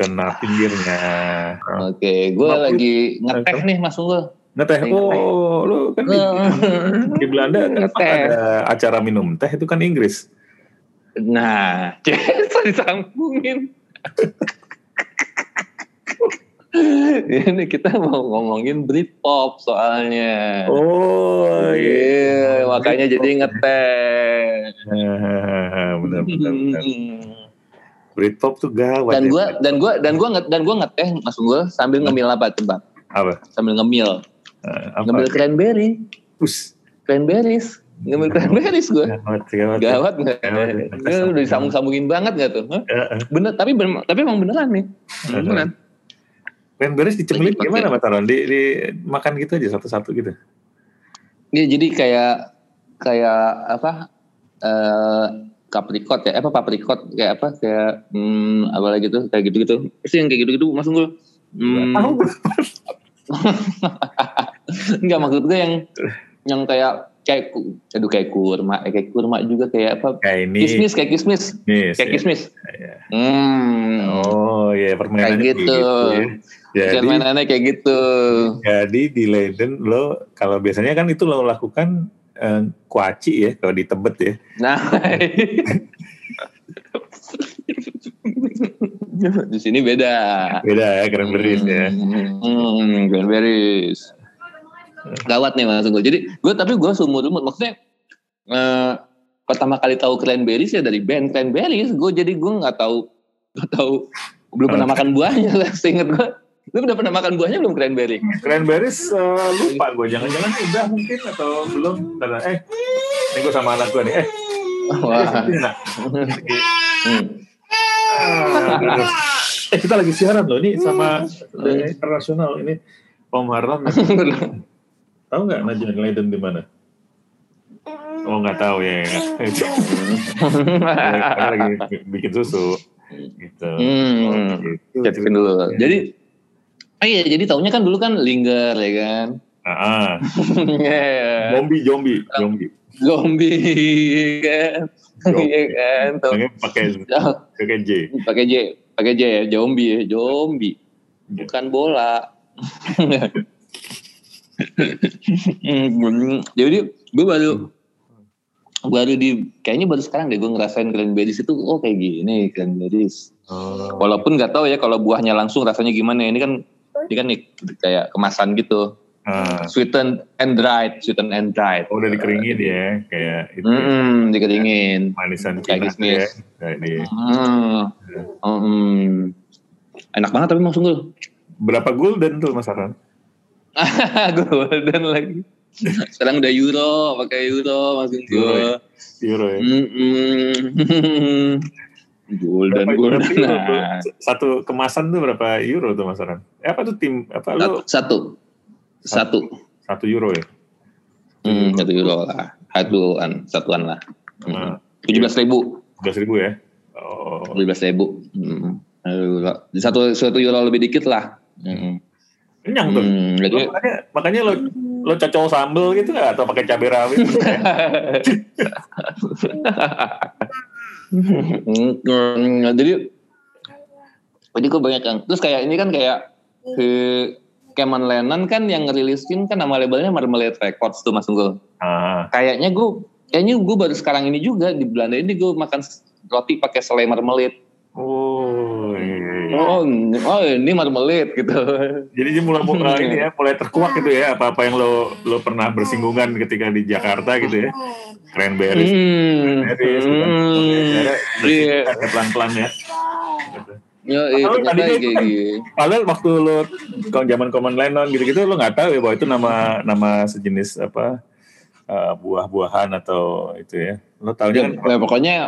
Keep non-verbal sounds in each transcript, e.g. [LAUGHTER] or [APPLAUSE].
kena pinggirnya. Oke, gue Tapi- lagi ngeteh nih Mas Unggul. Ngeteh, oh lu kan di, di Belanda kan Ngeteh. ada acara minum teh itu kan Inggris. Nah, [LAUGHS] bisa disambungin. [LAUGHS] Ini kita mau ngomongin Britpop soalnya. Oh Iya, makanya jadi ngeteh. [LAUGHS] benar benar. benar. Britpop tuh gawat. Dan ya. gua dan gua dan gua nge- dan gua ngeteh Mas Unggul sambil ngemil apa tebak? apa? Sambil ngemil. Eh, apa? Ngemil cranberry. Us. Cranberries. Ngemil cranberries gua. Gawat, gawat. Gawat nggak? Ini udah disambung-sambungin banget gak tuh? Hah? Eh, eh. Bener, tapi bener, tapi emang beneran nih. Beneran. Cranberries dicemilin gimana Mas Taron? Di, di makan gitu aja satu-satu gitu. Iya, jadi kayak kayak apa? Eh apricot ya, apa paprikot kayak apa? Kayak hmm, apa lagi tuh? Kayak gitu-gitu. Pasti yang kayak gitu-gitu Mas Unggul. Hmm, enggak [LAUGHS] maksud gue yang yang kayak kayak aduh kayak kurma, eh, kayak kurma juga kayak apa? kayak ini. Kismis, kayak kismis. Kismis, Kayak ya. kismis. Iya. Hmm. Oh iya permainannya Kayak gitu. ya. Jadi, mainannya kayak gitu. jadi di Leiden lo kalau biasanya kan itu lo lakukan eh, kuaci ya kalau di Tebet ya. Nah, [LAUGHS] di sini beda. Beda ya cranberries ya. Hmm, cranberries. Gawat nih mas Unggul. Jadi gue tapi gue seumur umur maksudnya eh, pertama kali tahu cranberries ya dari band cranberries. Gue jadi gue nggak tahu nggak tahu belum pernah makan buahnya [LAUGHS] lah. Seinget gue. Lu udah pernah makan buahnya belum cranberry? Cranberries eh, lupa gue jangan-jangan udah mungkin atau belum. Bentar, eh ini gue sama anak gue nih. Eh, Wah. ini nak. Hmm. Ah, eh kita lagi siaran loh ini sama eh, internasional ini Om Harlan. [LAUGHS] Tahu nggak Najwa Leiden di mana? Oh nggak tahu ya. Karena lagi bikin susu gitu. Hmm. Oh, gitu. Chatkin dulu. Jadi, oh iya, jadi taunya kan dulu kan linger ya kan. Ah, ah. [LAUGHS] Iya. Zombie, zombie, zombie. Zombie kan. Iya kan. Tuh. Makanya pakai pakai J. Pakai J, pakai J ya, zombie ya, zombie. Bukan bola. [LAUGHS] Jadi gue baru baru di kayaknya baru sekarang deh gue ngerasain cranberries itu oh kayak gini cranberries Oh. walaupun nggak tahu ya kalau buahnya langsung rasanya gimana ini kan kan nih kayak kemasan gitu Ah. sweetened and dried sweetened and dried Oh, udah dikeringin ya, kayak itu Hmm, dikeringin manisan Kayak kismis. ya. Kayak Hmm. Hmm. enak banget tapi langsung gue berapa golden tuh Mas Aran? [LAUGHS] golden lagi sekarang udah euro pakai euro Euro gue ya? Euro ya. [LAUGHS] golden Berapa- golden euro nah. Satu kemasan tuh berapa euro tuh Mas Aran? Eh, apa tuh tim apa lu satu satu satu euro ya? hmm, satu euro lah satuan satuan lah Nah, tujuh belas ribu belas ribu ya? Oh, tujuh belas ribu Hmm. Satu satu euro lebih dikit lah Hmm. kenyang tuh. Hmm, Lo makanya, makanya lo lo cocol sambel gitu nggak atau pakai cabai rawit? [LAUGHS] [LAUGHS] Hmm, jadi jadi gue banyak yang terus kayak ini kan kayak ke Keman Lennon kan yang ngerilisin kan nama labelnya Marmalade Records tuh Mas Unggul. ah, Kayaknya gue kayaknya gue baru sekarang ini juga di Belanda ini gue makan roti pakai selai marmalade. oh. Oh, ini- oh ini marmalade gitu. Jadi dia mulai mulai ini ya, mulai terkuak gitu ya, apa-apa yang lo lo pernah bersinggungan ketika di Jakarta gitu ya, cranberries, Hmm. cranberries, gitu. Hmm. Iya. ya, pelan-pelan ya. Ya, iya, itu kayak kan- gini. Padahal waktu lo kalau zaman Common Lennon gitu-gitu lo nggak tahu ya bahwa itu nama nama sejenis apa uh, buah-buahan atau itu ya. Lo tahunya Ya, kan ya, pokoknya ya,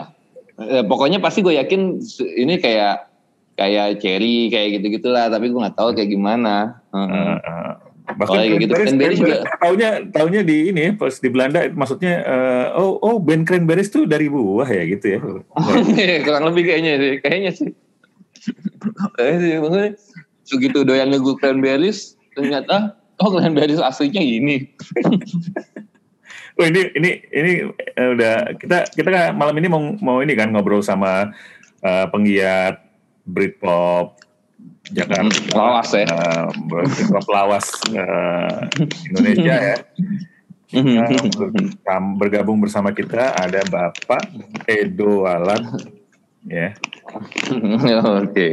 pokoknya pasti gue yakin ini kayak kayak cherry kayak gitu gitulah tapi gue nggak tahu kayak gimana Heeh. uh, uh, bahkan Oh, iya gitu. Cranberries juga. taunya taunya di ini pas di Belanda maksudnya uh, oh oh band cranberries tuh dari buah ya gitu ya. kurang lebih kayaknya sih kayaknya sih maksudnya segitu doyannya gue cranberries ternyata oh cranberries aslinya gini Oh ini ini ini eh, udah kita kita malam ini mau mau ini kan ngobrol sama eh, penggiat Britpop Jakarta. Hmm, lawas ya. Uh, lawas uh, Indonesia ya. Uh, bergabung bersama kita ada Bapak Edo Alat ya. Oke. Okay.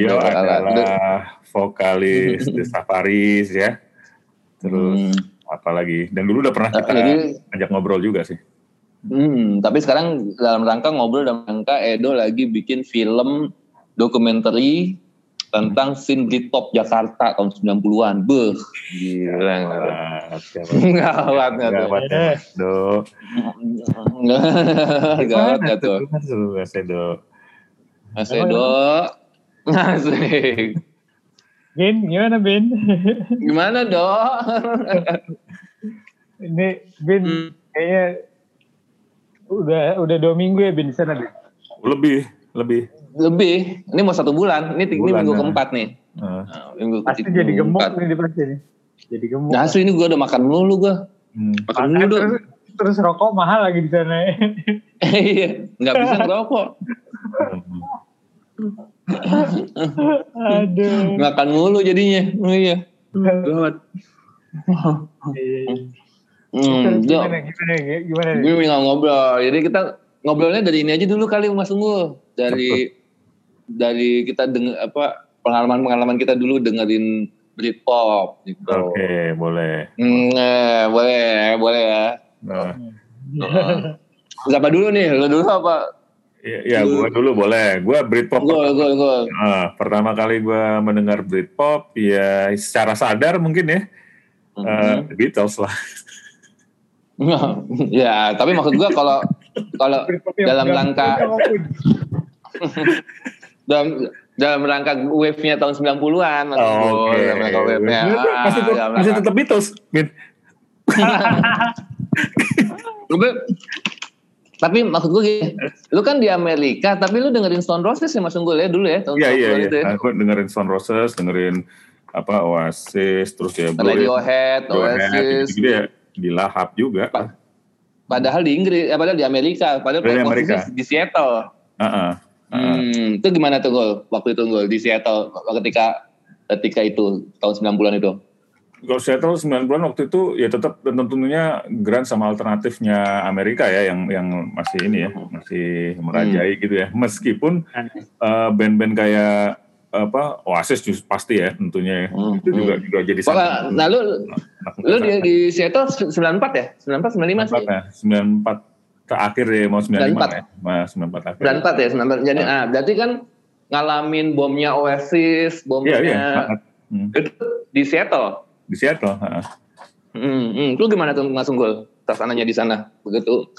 Beliau adalah vokalis The Safaris ya. Terus hmm. apalagi dan dulu udah pernah kita jadi, ajak ngobrol juga sih. Hmm, tapi sekarang dalam rangka ngobrol dalam rangka Edo lagi bikin film dokumenter tentang scene Britpop Jakarta tahun 90-an. Beuh, gila. Gawat enggak tuh. Gawat Do. Gawat enggak tuh. Mas Edo. Mas Edo. Asik. [LAUGHS] Bin, gimana Bin? Gimana dok? [LAUGHS] Ini Bin, hmm. kayaknya udah udah dua minggu ya Bin di sana Bin? Lebih, lebih. Lebih. Ini mau satu bulan. Ini, bulan, ini minggu nah. keempat nih. Uh. Nah, minggu pasti jadi gemuk keempat. nih di pasti nih. Jadi gemuk. Nah, asli ini gue udah makan mulu gue. Hmm. Makan mulu terus, terus rokok mahal lagi di sana. Iya, nggak bisa ngerokok. Aduh. Makan mulu jadinya. Oh iya. Gawat. Hmm, gimana, gimana, gimana, gimana? Gue ngobrol. Jadi kita ngobrolnya dari ini aja dulu kali Mas Unggul. Dari dari kita dengar apa pengalaman-pengalaman kita dulu dengerin Britpop gitu. Oke, okay, boleh. Hmm, eh, boleh, boleh ya. Nah. nah. Siapa dulu nih? Lo dulu apa? Ya, ya gue dulu boleh. Gue Britpop. Gue, gue, gue. Nah, pertama kali gue mendengar Britpop, ya secara sadar mungkin ya, mm -hmm. uh, Beatles lah. [LAUGHS] ya, tapi maksud gue kalau kalau dalam rangka [LAUGHS] dalam dalam rangka wave-nya tahun 90-an oh, okay. dalam rangka wave-nya masih, ah, masih tetap Beatles tapi maksud gue gini, lu kan di Amerika, tapi lu dengerin Stone Roses ya Mas Unggul ya dulu ya tahun Iya iya iya. Ya. Aku dengerin Stone Roses, dengerin apa Oasis, terus ya Radiohead, Oasis, gitu, gitu ya, dilahap juga. Pa padahal di Inggris, ya padahal di Amerika, padahal di Amerika. di Seattle. Uh -uh. -uh. Hmm, itu gimana tuh gol waktu itu gol di Seattle ketika ketika itu tahun 90-an itu? Kalau Seattle 90-an waktu itu ya tetap tentunya grand sama alternatifnya Amerika ya yang yang masih ini ya, masih merajai hmm. gitu ya. Meskipun uh, band-band kayak apa Oasis just pasti ya tentunya ya. Hmm. itu juga hmm. juga jadi satu. Nah, lu lu di, di Seattle 94 ya? 94 95 sih. Ya, 94 terakhir ya mau 95 94. ya. Nah, 94 akhir. 94 ya, 94. Jadi nah. ah berarti kan ngalamin bomnya Oasis, bomnya iya, iya. Hmm. di Seattle. Di Seattle, Hmm, hmm. Lu gimana tuh Mas Unggul? Suasananya di sana begitu.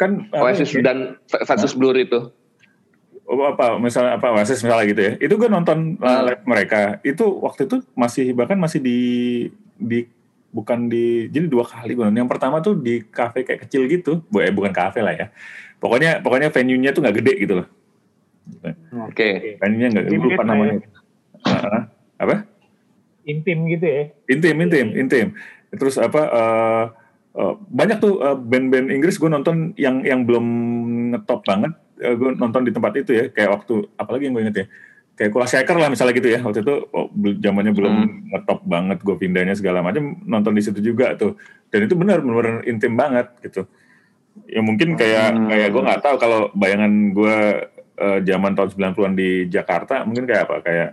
Kan Oasis ya? dan versus Blur itu. Oh, apa misalnya apa Oasis misalnya gitu ya itu gue nonton uh, live mereka itu waktu itu masih bahkan masih di di bukan di jadi dua kali gue yang pertama tuh di kafe kayak kecil gitu. Eh, bukan kafe lah ya. Pokoknya pokoknya venue nya tuh nggak gede gitu loh. Oke. Okay. venue nya nggak lupa ya. namanya. Uh, apa? Intim gitu ya? Intim intim intim. Terus apa uh, uh, banyak tuh band-band Inggris gue nonton yang yang belum ngetop banget. Uh, eh, gue nonton di tempat itu ya kayak waktu apalagi yang gue inget ya kayak Kula Shaker lah misalnya gitu ya. Waktu itu oh, zamannya belum hmm. ngetop banget gue pindahnya segala macam nonton di situ juga tuh. Dan itu benar benar intim banget gitu. Ya mungkin kayak hmm. kayak gue nggak tahu kalau bayangan gue uh, zaman tahun 90-an di Jakarta mungkin kayak apa? Kayak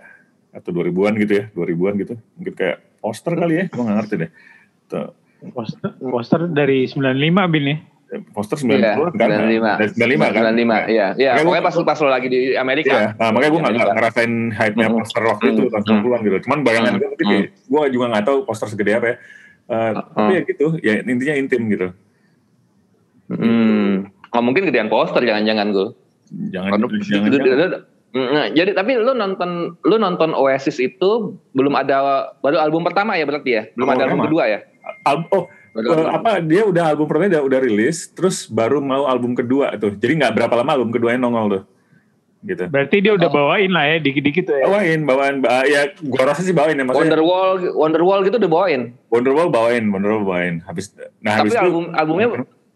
atau 2000-an gitu ya 2000-an gitu. Mungkin kayak poster kali ya gue nggak ngerti deh. Tuh. poster poster dari 95 bin ya poster 90 iya, kan? 95. 95 kan? 95, iya. Iya, pokoknya pas, pas lo lagi di Amerika. Iya, nah, makanya gue gak, ngerasain hype-nya mm-hmm. poster waktu itu tahun 90-an mm-hmm. gitu. Cuman bayangan gue mungkin kayak, gue juga gak tahu poster segede apa ya. Uh, tapi ya gitu, ya intinya intim gitu. Hmm. Oh, mungkin gedean poster jangan-jangan gue. Jangan, jangan, jangan. Nah, jadi tapi lu nonton lu nonton Oasis itu belum ada baru album pertama ya berarti ya? Belum oh, ada album kedua ya? Album oh uh, apa? dia udah album pertama udah, udah rilis terus baru mau album kedua tuh. Jadi nggak berapa lama album keduanya nongol tuh. Gitu. Berarti dia udah oh. bawain lah ya dikit-dikit tuh ya. Bawain bawain uh, ya gua rasa sih bawain ya maksudnya. Wonderwall Wonderwall gitu udah bawain? Wonderwall bawain Wonderwall bawain. Habis nah tapi habis album itu, albumnya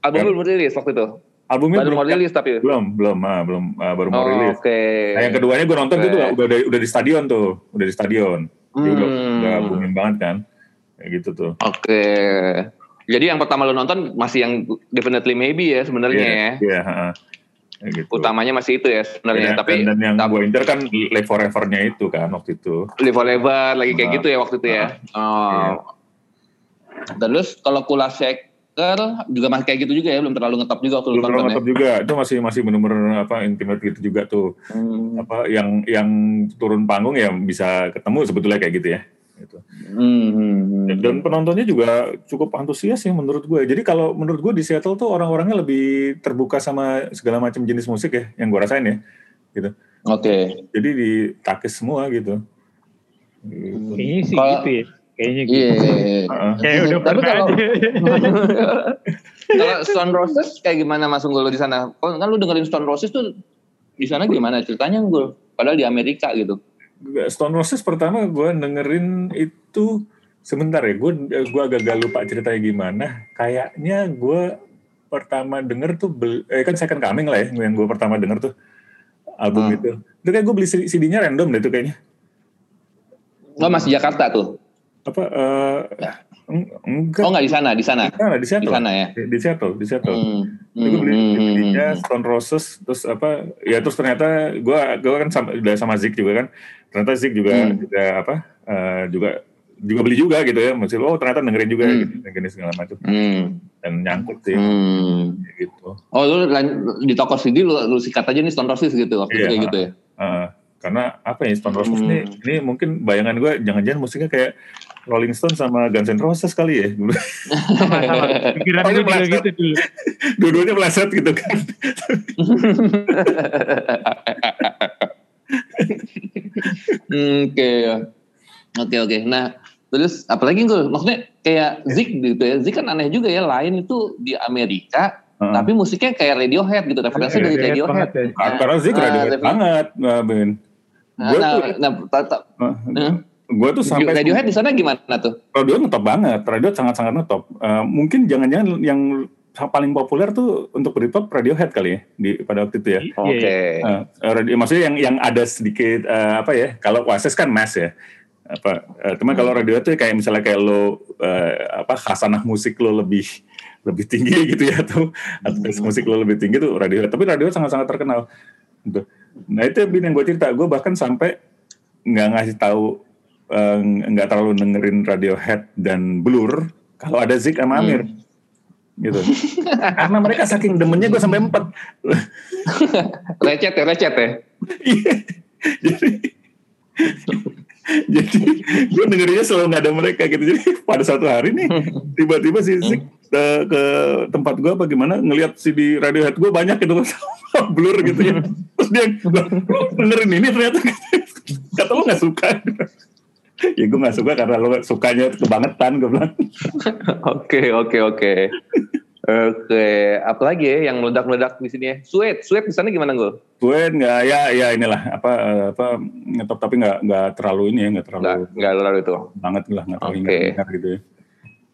album belum rilis waktu itu? Albumnya Baru belum mau rilis tapi. belum belum ah, belum ah, baru mau Oh, rilis. Oke. nah, yang keduanya gue nonton Oke. itu udah, udah udah di stadion tuh udah di stadion. Dia udah Hmm. udah booming banget kan? Kayak gitu tuh. Oke. Jadi yang pertama lo nonton masih yang definitely maybe ya sebenarnya Iya, ya. iya, heeh. Kayak gitu. Utamanya masih itu ya sebenarnya. Iya, Tapi dan, dan yang tapi- gue incer kan Live Forever-nya itu kan waktu itu. Live Forever lagi kayak Ah. gitu ya waktu itu ya. Oh. Iya. Terus kalau Kula Shaker juga masih kayak gitu juga ya, belum terlalu ngetop juga waktu lu Belum terlalu ya. mantap juga, itu masih masih benar-benar apa intimate gitu juga tuh. Hmm. Apa yang yang turun panggung ya bisa ketemu sebetulnya kayak gitu ya. Hmm, hmm, hmm. Dan, dan penontonnya juga cukup antusias sih menurut gue. Jadi kalau menurut gue di Seattle tuh orang-orangnya lebih terbuka sama segala macam jenis musik ya, yang gue rasain ya. Gitu. Oke. Jadi ditakis semua gitu. Gitu. Kayaknya sih Kalau- gitu ya. Kayaknya gitu. Iya. Heeh. Kayak udah Tapi pernah kalau-. [LAUGHS] Kalau Stone Roses kayak gimana Mas Unggul di sana? Oh, kan lu dengerin Stone Roses tuh di sana gimana ceritanya Unggul? Padahal di Amerika gitu. Stone Roses pertama gue dengerin itu sebentar ya, gue gue agak-agak lupa ceritanya gimana. Kayaknya gue pertama denger tuh, bel- eh kan Second Coming lah ya, yang gue pertama denger tuh album Hmm. itu. Itu kayak gue beli CD-nya random deh tuh kayaknya. Oh masih Jakarta tuh? Apa? eh eng- enggak, Oh nggak di sana, di sana, di di Seattle. sana ya. Di, di Seattle, di Seattle. Hmm. Jadi gue beli Hmm, hmm, CD-nya hmm. Stone Roses, terus apa? Ya terus ternyata gue gue kan sama, udah sama Zik juga kan. Ternyata Zik juga Hmm. juga apa? eh, juga juga beli juga gitu ya. Maksudnya oh ternyata dengerin juga Hmm. gitu, gini segala macam Hmm. dan nyangkut sih Hmm. gitu. Oh lu di toko CD lu, lu sikat aja nih Stone Roses gitu waktu itu Iya. kayak gitu ya? Eh, karena apa ya Stone Roses Hmm. nih ini mungkin bayangan gue jangan-jangan musiknya kayak Rolling Stone sama Guns N' Roses kali ya. Sama-sama. [LAUGHS] Pikiran gue juga gitu dulu. Dua-duanya meleset gitu kan. Oke, oke oke. Nah, terus apalagi gue, maksudnya kayak Zik gitu ya. Zik kan aneh juga ya. Lain itu di Amerika, Heeh. tapi musiknya kayak Radiohead gitu. Referensinya dari Radiohead banget ya. Karena Zik Nah, Radiohead banget, Ben. Nah, Gue nah, tuh, nah, ta- ta- eh, gue tuh sampai Radiohead di sana gimana tuh? Radiohead ngetop banget, Radiohead sangat-sangat ngetop. Eh, mungkin jangan-jangan yang paling populer tuh untuk Britpop Radiohead kali ya di pada waktu itu ya. Iya, Oke. iya. Eh, radio, maksudnya yang yang ada sedikit eh, apa ya? Kalau Oasis kan mass ya. Apa? eh, cuman kalau Radiohead tuh kayak misalnya kayak lo eh, apa khasanah musik lo lebih lebih tinggi gitu ya tuh atau taste musik lo lebih tinggi tuh Radiohead. Tapi Radiohead sangat-sangat terkenal. Gitu. Nah itu Bin, yang gue cerita, gue bahkan sampai nggak ngasih tahu eh, nggak terlalu dengerin Radiohead dan Blur kalau ada Zik sama Amir. Gitu. Karena mereka saking demennya gue sampai empat. [LAUGHS] Lecet ya, lecet ya. [LAUGHS] Iya. jadi [LAUGHS] jadi gue dengerinnya selalu nggak ada mereka gitu. Jadi pada satu hari nih [LAUGHS] tiba-tiba si Zik ke, ke tempat gue bagaimana ngelihat CD Radiohead gue banyak gitu [LAUGHS] blur gitu ya. Terus dia "Lah, lu dengerin ini ternyata? Kata lo nggak suka. Ya gue nggak suka karena lo sukanya kebangetan gue bilang. Oke, oke, oke. Oke, apalagi ya yang meledak-meledak di sini ya? Sweet, sweet di sana gimana gue? gue nggak ya ya inilah apa apa ngetop tapi nggak nggak terlalu ini ya nggak terlalu enggak terlalu itu. banget lah nggak terlalu Oke. ingat gitu ya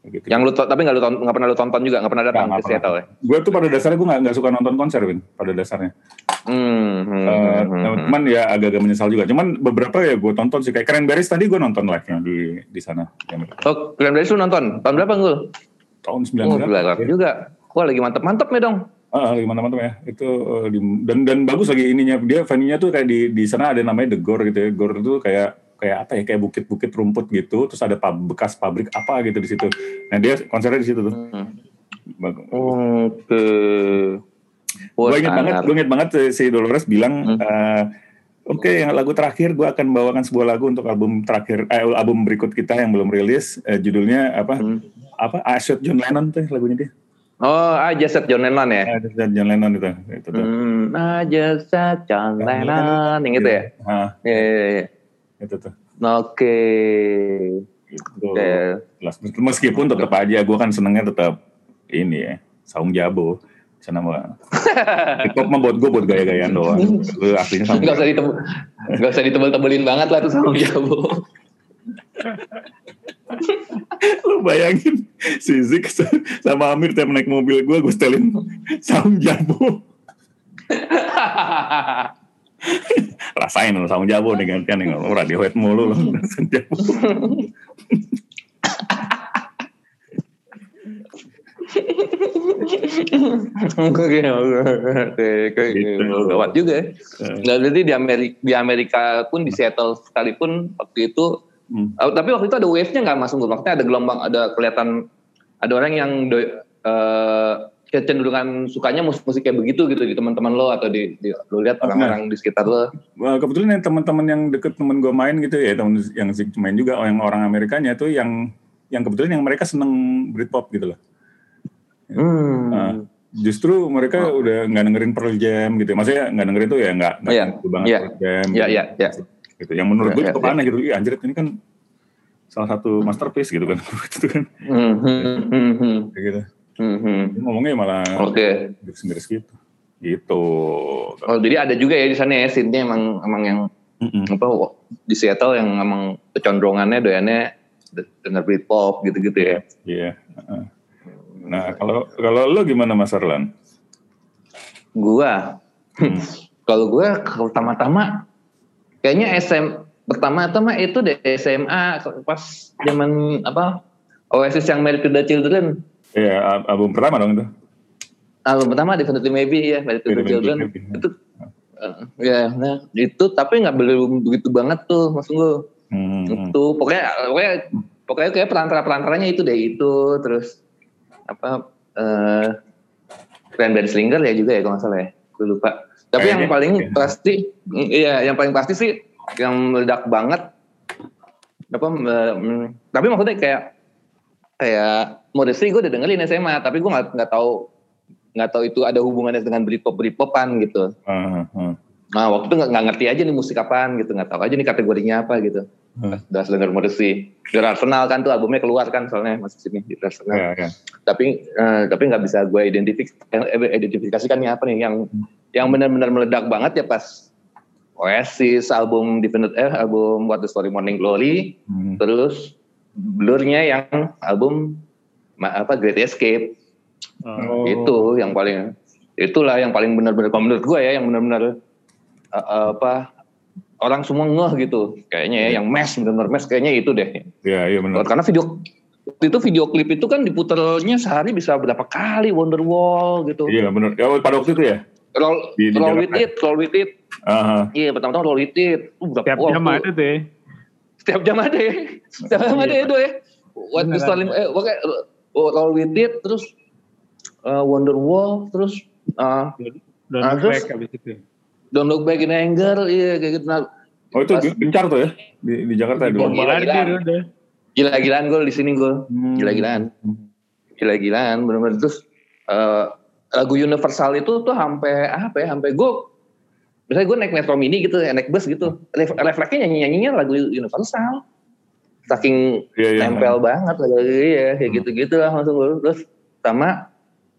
gitu. Yang lu tapi nggak lu nggak pernah lu tonton juga, nggak pernah datang Nggak ke Seattle ya? gue tuh pada dasarnya gue nggak nggak suka nonton konser Win pada dasarnya Hmm, hmm, Eh, hmm, cuman ya agak-agak menyesal juga cuman beberapa ya gue tonton sih kayak Cranberries tadi gue nonton live nya di di sana. Oh, Davis lu nonton? Tahun berapa Gul? Tahun Oh, 90 berapa ya. juga. Wah, lagi mantep-mantep nih dong. Ah, lagi mantap-mantap ya itu eh, di- dan dan bagus lagi ininya dia venue-nya tuh kayak di di sana ada namanya The Gore gitu ya Gore itu kayak kayak apa ya kayak bukit-bukit rumput gitu terus ada pub- bekas pabrik apa gitu di situ nah dia konsernya di situ tuh Hmm. Bagus. Oke. Wah, gue inget banget, gue inget banget si- Dolores bilang, Hmm. eh, oke yang lagu terakhir gue akan bawakan sebuah lagu untuk album terakhir, eh, album berikut kita yang belum rilis, eh, judulnya apa? Hmm. Apa? I Shot John Lennon tuh lagunya dia. Oh, aja set John Lennon ya? Eh, Shot John Lennon itu, itu tuh. Hmm, aja set John Lennon, yang itu ya? Ah, Iya, iya, iya. itu tuh. Oke. Gitu. Oke. Jelas. Meskipun tetap aja gue kan senengnya tetap ini ya, saung jabo. Sana mah. [LAUGHS] Hip hop mah buat gue buat gaya-gayaan doang. Lu aslinya saung Gak usah ditebel, gak usah ditebel-tebelin banget lah tuh sama Jabo. Lu bayangin si Zik sama Amir tiap naik mobil gue gue setelin Saung jabu. [LAUGHS] Rasain lo saung jabu nih gantian nih lo Radiohead mulu lo. Saung oke, oke, Gitu. gawat juga. ya. Eh, Nah, berarti di Amerika, di Amerika pun di Seattle sekalipun waktu itu, hmm. oh, tapi waktu itu ada wave-nya nggak masuk Maksudnya ada gelombang, ada kelihatan ada orang yang do, eh, kecenderungan sukanya musik-musik kayak begitu gitu di teman-teman lo atau di, di lo lihat orang-orang di sekitar lo. Wah, kebetulan yang teman-teman yang deket temen gue main gitu ya temen yang main juga yang orang Amerikanya tuh yang yang kebetulan yang mereka seneng Britpop gitu loh. Hmm. Nah, justru mereka udah nggak dengerin Pearl Jam gitu. Maksudnya nggak dengerin tuh ya nggak nggak Iya, gitu banget iya. Pearl Jam. Iya, iya, iya. Gitu. Yang menurut Iya, gue iya, cukup aneh gitu. Ih anjir ini kan salah satu masterpiece gitu kan. [LAUGHS] gitu kan. Hmm, hmm, hmm, gitu. hmm, hmm. Dia ngomongnya malah Oke. miris gitu. Gitu. Oh, jadi ada juga ya di sana ya scene-nya emang emang yang Mm-mm. apa di Seattle yang emang kecondrongannya doyannya denger Britpop gitu-gitu ya. Iya. heeh. Nah kalau kalau lo gimana Mas Arlan? Gua Hmm. [LAUGHS] kalau gua pertama-tama kayaknya SM pertama-tama itu deh SMA pas zaman apa Oasis yang Married to the Children. Iya al- album pertama dong itu. Album pertama Definitely Maybe ya Married to the Children. Maybe, ya. Itu eh, ya nah itu tapi nggak belum begitu banget tuh maksud gua. Hmm. itu pokoknya pokoknya pokoknya kayak perantara perantaranya itu deh itu terus apa eh Cranberry Slinger ya juga ya kalau nggak salah ya gue lupa tapi yang paling iya. pasti iya yang paling pasti sih yang meledak banget apa mm, tapi maksudnya kayak kayak Morrissey gue udah dengerin SMA tapi gue nggak nggak tahu nggak tahu itu ada hubungannya dengan Britpop Britpopan gitu Ah, ah. Nah waktu itu nggak ngerti aja nih musik apaan gitu nggak tahu aja nih kategorinya apa gitu Hmm. udah denger Morrissey dari Arsenal kan tuh albumnya keluar kan soalnya masih sini di Arsenal Iya, iya. tapi eh, tapi nggak bisa gue identifik eh, identifikasikan nih apa nih yang yang benar-benar meledak banget ya pas Oasis album Definite eh album What the Story Morning Glory Hmm. terus Blur-nya yang album ma- apa Great Escape Oh. itu yang paling itulah yang paling benar-benar menurut gue ya yang benar-benar eh, eh, apa orang semua ngeh gitu. Kayaknya ya yang mes benar-benar mes kayaknya itu deh. Iya, iya benar. karena video itu video klip itu kan diputernya sehari bisa berapa kali Wonderwall gitu. Iya benar. Ya pada waktu itu ya. roll, Di- di roll with it roll with it. Iya pertama-tama roll with it. Uh, berapa Tiap wah, jam ada tuh ya. setiap jam ada ya? Setiap jam ada itu ya? What story eh pokoknya oh, roll with it terus uh, Wonderwall terus uh, Dan Ah, terus? habis itu. Don't Look Back in Anger iya kayak gitu nah Oh itu Pas- gencar tuh ya di, di Jakarta dulu. Gila-gilaan. Bombardir udah. gila-gilaan gue di sini gue Hmm. gila-gilaan gila-gilaan bener-bener terus eh, lagu Universal itu tuh sampai apa ya sampai gue misalnya gue naik metro mini gitu ya naik bus gitu ref- refleksnya nyanyi nyanyinya lagu Universal saking Iya, iya. nempel banget lagu iya kayak Hmm. gitu gitu lah langsung gue terus sama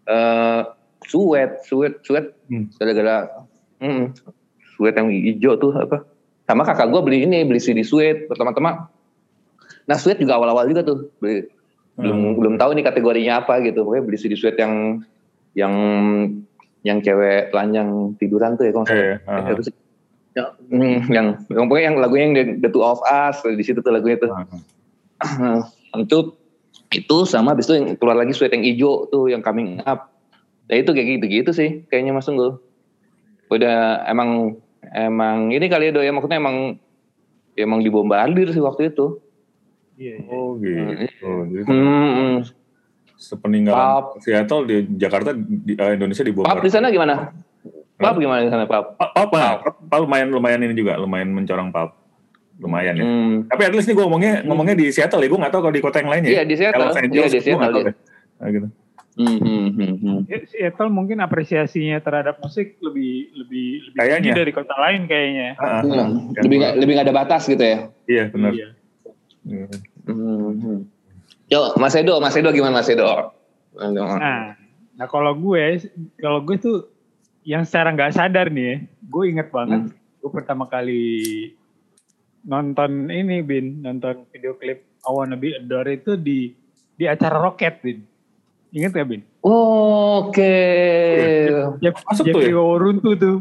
eh suet suet suet Hmm. Gara-gara hmm, suet yang hijau tuh apa? Sama kakak gue beli ini beli CD suet pertama-tama. Nah suet juga awal-awal juga tuh. Beli. Belum Hmm. belum tahu nih kategorinya apa gitu. Pokoknya beli CD sweat yang yang yang cewek telanjang tiduran tuh ya kalau ah. Eh, apa sih? Ya, hmm, yang yang pokoknya yang lagunya yang The, Two of Us di situ tuh lagunya tuh. [CLEARS THROAT] Ah, itu itu sama habis itu yang keluar lagi sweat yang hijau tuh yang coming up. Ya itu kayak gitu gitu sih kayaknya mas Unggul udah emang emang ini kali ya do ya maksudnya emang emang dibombardir sih waktu itu Iya, iya. Oh gitu. Jadi hmm, hmm. sepeninggalan Pap. Seattle di Jakarta di eh, Indonesia dibongkar. Pap di sana gimana? Pap gimana di sana Pap? Pap, pap, ah, pap, pap lumayan lumayan ini juga lumayan mencorong pap. Lumayan ya. Hmm. Tapi at least nih gue ngomongnya ngomongnya di Seattle ya. Gue nggak tahu kalau di kota yang lainnya. Iya di Seattle. Los Iya di gue nggak Seattle. tahu iya. deh. Nah, gitu. Hmm, hmm, hmm, hmm. Ya, Seattle mungkin apresiasinya terhadap musik lebih lebih lebih Kayaknya. tinggi dari kota lain kayaknya. Ah, ah, Iya. ah. Lebih nggak lebih nggak ada batas gitu ya. Iya benar. Iya. Hmm. Hmm, hmm. Yo Mas Edo, Mas Edo gimana Mas Edo? Nah, nah kalau gue, kalau gue tuh yang secara nggak sadar nih, ya, gue inget banget, gue pertama kali nonton ini bin, nonton video klip I Wanna Be Adored itu di di acara Rocket bin. Ingat gak Bin? Oke. [LAUGHS] Jeff, Masuk tuh Jeffrey ya? Oruntu tuh.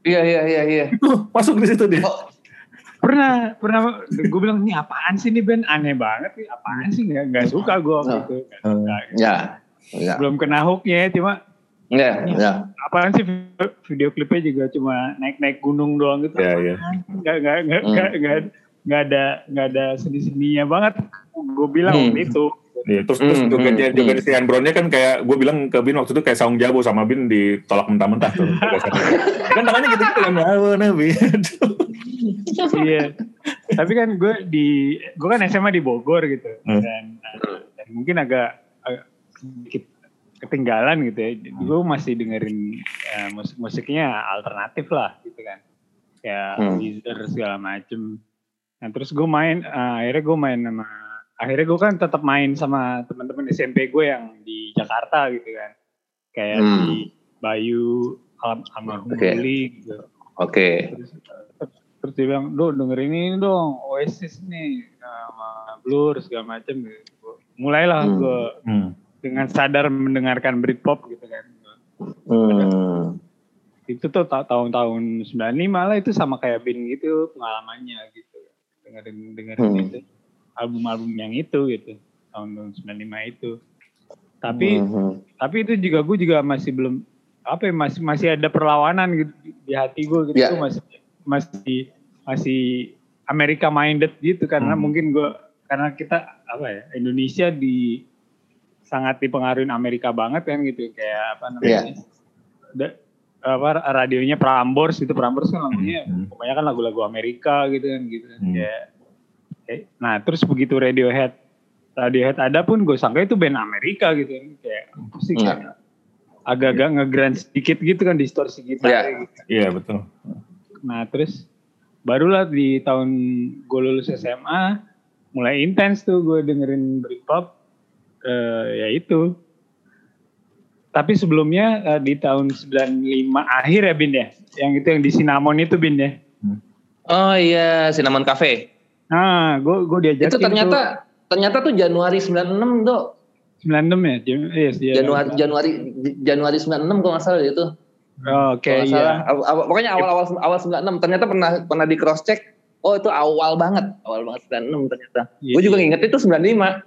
Iya iya iya iya. [LAUGHS] Masuk di situ dia. Oh, Pernah, pernah gue bilang ini apaan sih ini band aneh banget nih, apaan sih nggak nggak suka gue waktu Oh. itu. Hmm. Nggak- ya. Ya. belum kena hooknya cuma Ya, ya. apaan sih video, klipnya juga cuma naik-naik gunung doang gitu. Iya, iya. Nggak nggak nggak Hmm. nggak nggak nggak ada nggak ada seni-seninya banget. Gue bilang Hmm. waktu itu. Iya, terus terus Hmm, jogetnya hmm, joget hmm. si Brownnya kan kayak gue bilang ke Bin waktu itu kayak saung jabo sama Bin ditolak mentah-mentah tuh. [LAUGHS] kan tangannya gitu-gitu kan I wanna be. iya. Tapi kan gue di gue kan SMA di Bogor gitu Hmm. dan, uh, dan mungkin agak, agak sedikit ketinggalan gitu ya. Jadi gue masih dengerin ya, musik-musiknya alternatif lah gitu kan. Kayak Hmm. Weezer segala macem. Nah terus gue main, uh, akhirnya gue main sama, akhirnya gue kan tetap main sama teman-teman SMP gue yang di Jakarta gitu kan. Kayak Hmm. di Bayu, Alam Almarhum Oke. Ruli gitu Oke. terus, terus dia bilang do dengerin ini dong Oasis nih sama Blur segala macem gitu. mulailah Hmm. gue Hmm. dengan sadar mendengarkan Britpop gitu kan Hmm. itu tuh ta- tahun-tahun 95 lah itu sama kayak Bin gitu pengalamannya gitu dengerin dengerin Hmm. itu album-album yang itu gitu tahun 95 itu tapi Hmm. tapi itu juga gue juga masih belum apa ya masih masih ada perlawanan gitu di, hati gue gitu Ya. Gua masih masih masih Amerika minded gitu karena Hmm. mungkin gue karena kita apa ya Indonesia di sangat dipengaruhi Amerika banget kan gitu kayak apa namanya Da- apa radionya Prambors itu Prambors kan lagunya Hmm. pokoknya kan lagu-lagu Amerika gitu kan gitu kan Hmm. kayak nah terus begitu Radiohead Radiohead ada pun gue sangka itu band Amerika gitu kan kayak sih Nggak. kayak agak-agak ngegrand sedikit gitu kan distorsi gitar Iya. gitu. Iya betul. nah terus barulah di tahun gue lulus SMA mulai intens tuh gue dengerin Britpop eh ya itu tapi sebelumnya eh, di tahun 95 akhir ya Bin ya yang itu yang di Cinnamon itu Bin ya Oh iya, Cinnamon Cafe. Nah gue gue diajakin Itu ternyata ternyata tuh Januari 96, Dok. tuh 96 ya yes, iya. Januari Januari Januari 96 kalau nggak salah itu. Oke nggak iya awal- pokoknya awal-awal awal 96 ternyata pernah pernah di cross check. Oh itu awal banget, awal banget 96 ternyata. Iya, Gue juga iya. nginget itu 95,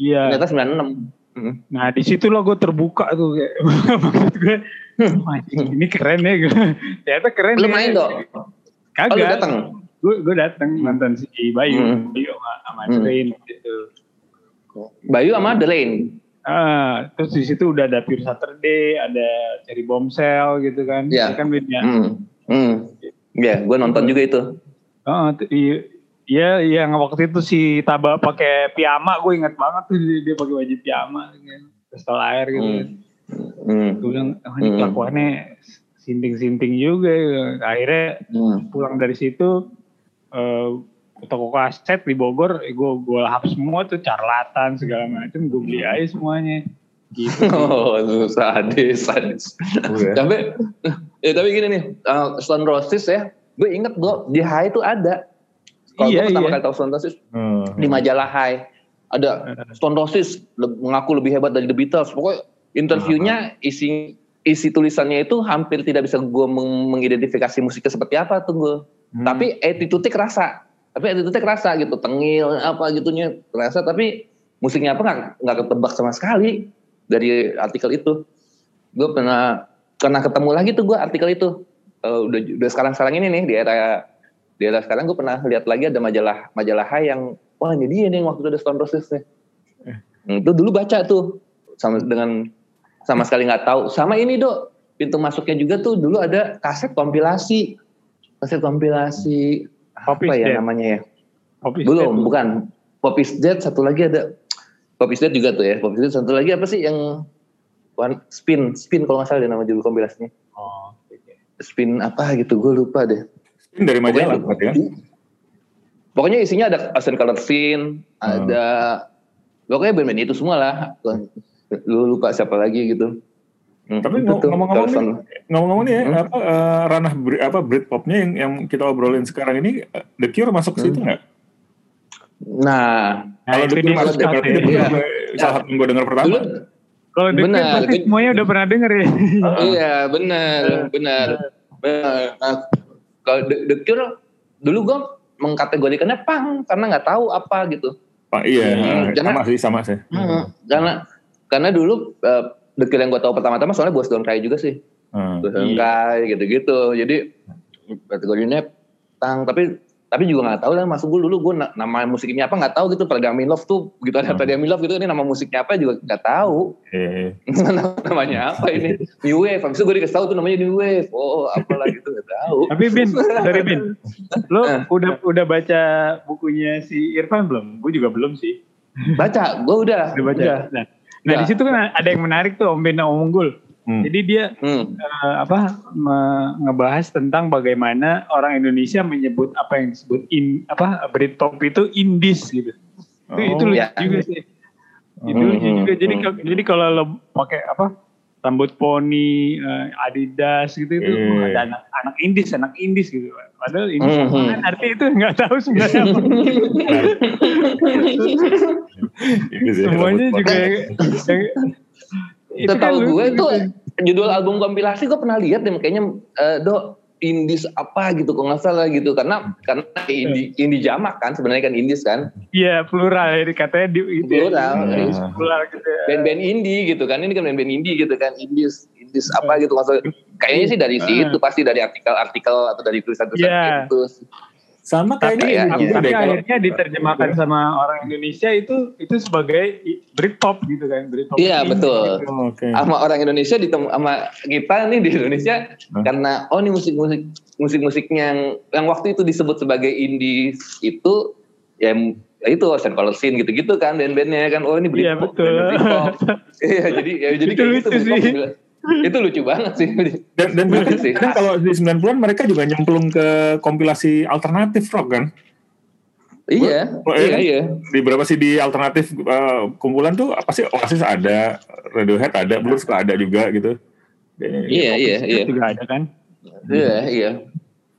iya ternyata 96. Hmm. Nah di situ lo gue terbuka tuh kayak [LAUGHS] maksud gue "Wah, anjing, ini keren ya gue. [LAUGHS] Ternyata keren. Lu ya. main dok? Oh, lu Kagak. datang? Gue gue datang nonton si Bayu, Hmm. Bayu sama, sama Hmm. Gitu. Bayu sama Delaine. Ah, terus di situ udah ada Pure Saturday, ada Cherry Bombshell gitu kan. Iya. Kan ya. Hmm. Hmm. Ya, gue nonton juga itu. Oh, t- iya, iya, yang waktu itu si Taba pakai piyama, gue ingat banget tuh dia, dia pakai baju piyama, kan. pistol air gitu. kan. Hmm. Gue bilang, oh, ini Hmm. kelakuannya sinting-sinting juga. ya. Akhirnya Hmm. pulang dari situ, eh toko kaset di Bogor, eh, gue gue lahap semua tuh carlatan segala macam, gue beli aja semuanya. Gitu. [LAUGHS] Oh, sadis, sadis. Iya. Tapi, ya tapi gini nih, uh, Stone Roses ya, gue inget gue di High itu ada. Kalau Iya, gue pertama iya. kali tahu Stone Roses Hmm. di majalah High, ada Stone Roses le- mengaku lebih hebat dari The Beatles. Pokoknya interviewnya isi isi tulisannya itu hampir tidak bisa gue meng- mengidentifikasi musiknya seperti apa tuh gue. Hmm. Tapi attitude-nya kerasa. Tapi attitude-nya kerasa gitu, tengil apa gitunya kerasa. Tapi musiknya apa nggak nggak ketebak sama sekali dari artikel itu. Gue pernah pernah ketemu lagi tuh gue artikel itu. Eh, udah udah sekarang sekarang ini nih di era di era sekarang gue pernah lihat lagi ada majalah majalah High yang wah ini dia nih waktu itu ada Stone Roses nih. Hmm, itu dulu baca tuh sama dengan sama sekali nggak tahu. Sama ini dok pintu masuknya juga tuh dulu ada kaset kompilasi kaset kompilasi Pop apa is ya Dead. namanya ya? Pop is Belum, Dead. bukan. Pop is Dead satu lagi ada. Pop is Dead juga tuh ya. Pop is Dead satu lagi apa sih yang One, spin, spin kalau nggak salah dia nama judul kompilasinya. Oh, oke. Spin apa gitu, gue lupa deh. Ini dari majalah Pokoknya- berarti kan? Pokoknya isinya ada Ascent Color Scene, ada pokoknya band-band itu semua lah. Lu lupa siapa lagi gitu. Hmm, Tapi ngomong-ngomong Charleston. Ngomong-ngomong nih ya, Hmm? apa eh, ranah apa Britpopnya yang yang kita obrolin sekarang ini eh, The Cure masuk ke situ Hmm. nggak? Nah, Nah, Kalau itu The Cure masuk susah berarti. The Cure Iya. salah satu yang gue dengar pertama. dulu Kalau deket Benar, pasti semuanya udah pernah denger ya. [LAUGHS] Iya benar benar. Benar. Nah, kalau The, The Cure dulu gue mengkategorikannya pang karena nggak tahu apa gitu. Pak iya, Hmm, karena- sama sih sama sih. Hmm, Karena karena dulu uh, The Cure yang gue tahu pertama-tama soalnya Boys Don't Cry juga sih. Hmm. Boys Don't Cry gitu-gitu. Jadi kategorinya pang tapi tapi juga nggak tahu lah masuk gue dulu gue nama musiknya apa nggak tahu gitu pada Love tuh begitu ada Hmm. pada Love gitu ini nama musiknya apa juga nggak tahu Eh, [LAUGHS] namanya apa ini New Wave habis itu gue dikasih tahu tuh namanya New Wave oh apalah gitu nggak tahu Tapi Bin, sorry Bin, lo Eh. udah udah baca bukunya si Irfan belum? Gue juga belum sih. baca gue udah Udah baca. udah. Nah, nah di situ kan ada yang menarik tuh Om Ben dan Om Unggul. hmm. Jadi dia Hmm. eh, apa me- ngebahas tentang bagaimana orang Indonesia menyebut apa yang disebut in apa Britpop itu indies gitu. Itu, itu Oh, lucu ya. juga sih. Itu Hmm, lucu juga. Jadi hmm. kalau- jadi kalau lo pakai apa rambut poni, eh, Adidas gitu itu Iya. ada anak anak indies, anak indies gitu. Padahal ini Hmm, hmm. kan artinya itu nggak tahu sebenarnya apa. Ini sih, Semuanya juga yang, yang- itu kan Setahu lucu gue itu judul album kompilasi gue pernah lihat deh kayaknya eh, do indies apa gitu kok nggak salah gitu karena karena indie, indie jamak kan sebenarnya kan indies kan Iya plural ya katanya di itu ya. Plural, Iya, plural gitu. ya. band-band indie gitu kan ini kan band-band indie gitu kan indies indies apa gitu maksudnya kayaknya sih dari situ pasti dari artikel-artikel atau dari tulisan-tulisan Iya. gitu Sama kayaknya ini juga tapi deh kalau akhirnya diterjemahkan sama orang Indonesia itu itu sebagai Britpop gitu kan Britpop. Iya, betul. gitu. Oh, Oke. sama orang Indonesia ditemu sama kita nih di Indonesia karena oh ini musik-musik musik-musiknya yang yang waktu itu disebut sebagai indie itu ya, ya itu Ocean Color Scene gitu-gitu kan band-bandnya kan oh ini Iya Britpop betul. band-band Britpop. [LAUGHS] iya jadi ya jadi Itu kayak gitu Britpop sih. juga. [LAUGHS] itu lucu banget sih Dan dan Bener sih. kan kalau di 90-an mereka juga nyemplung ke kompilasi alternatif rock kan. iya Oh, iya iya. iya Di berapa sih di alternatif eh, kumpulan tuh apa sih Oasis ada, Radiohead ada, Blues juga ada juga gitu. iya iya iya juga ada kan. Iya, iya.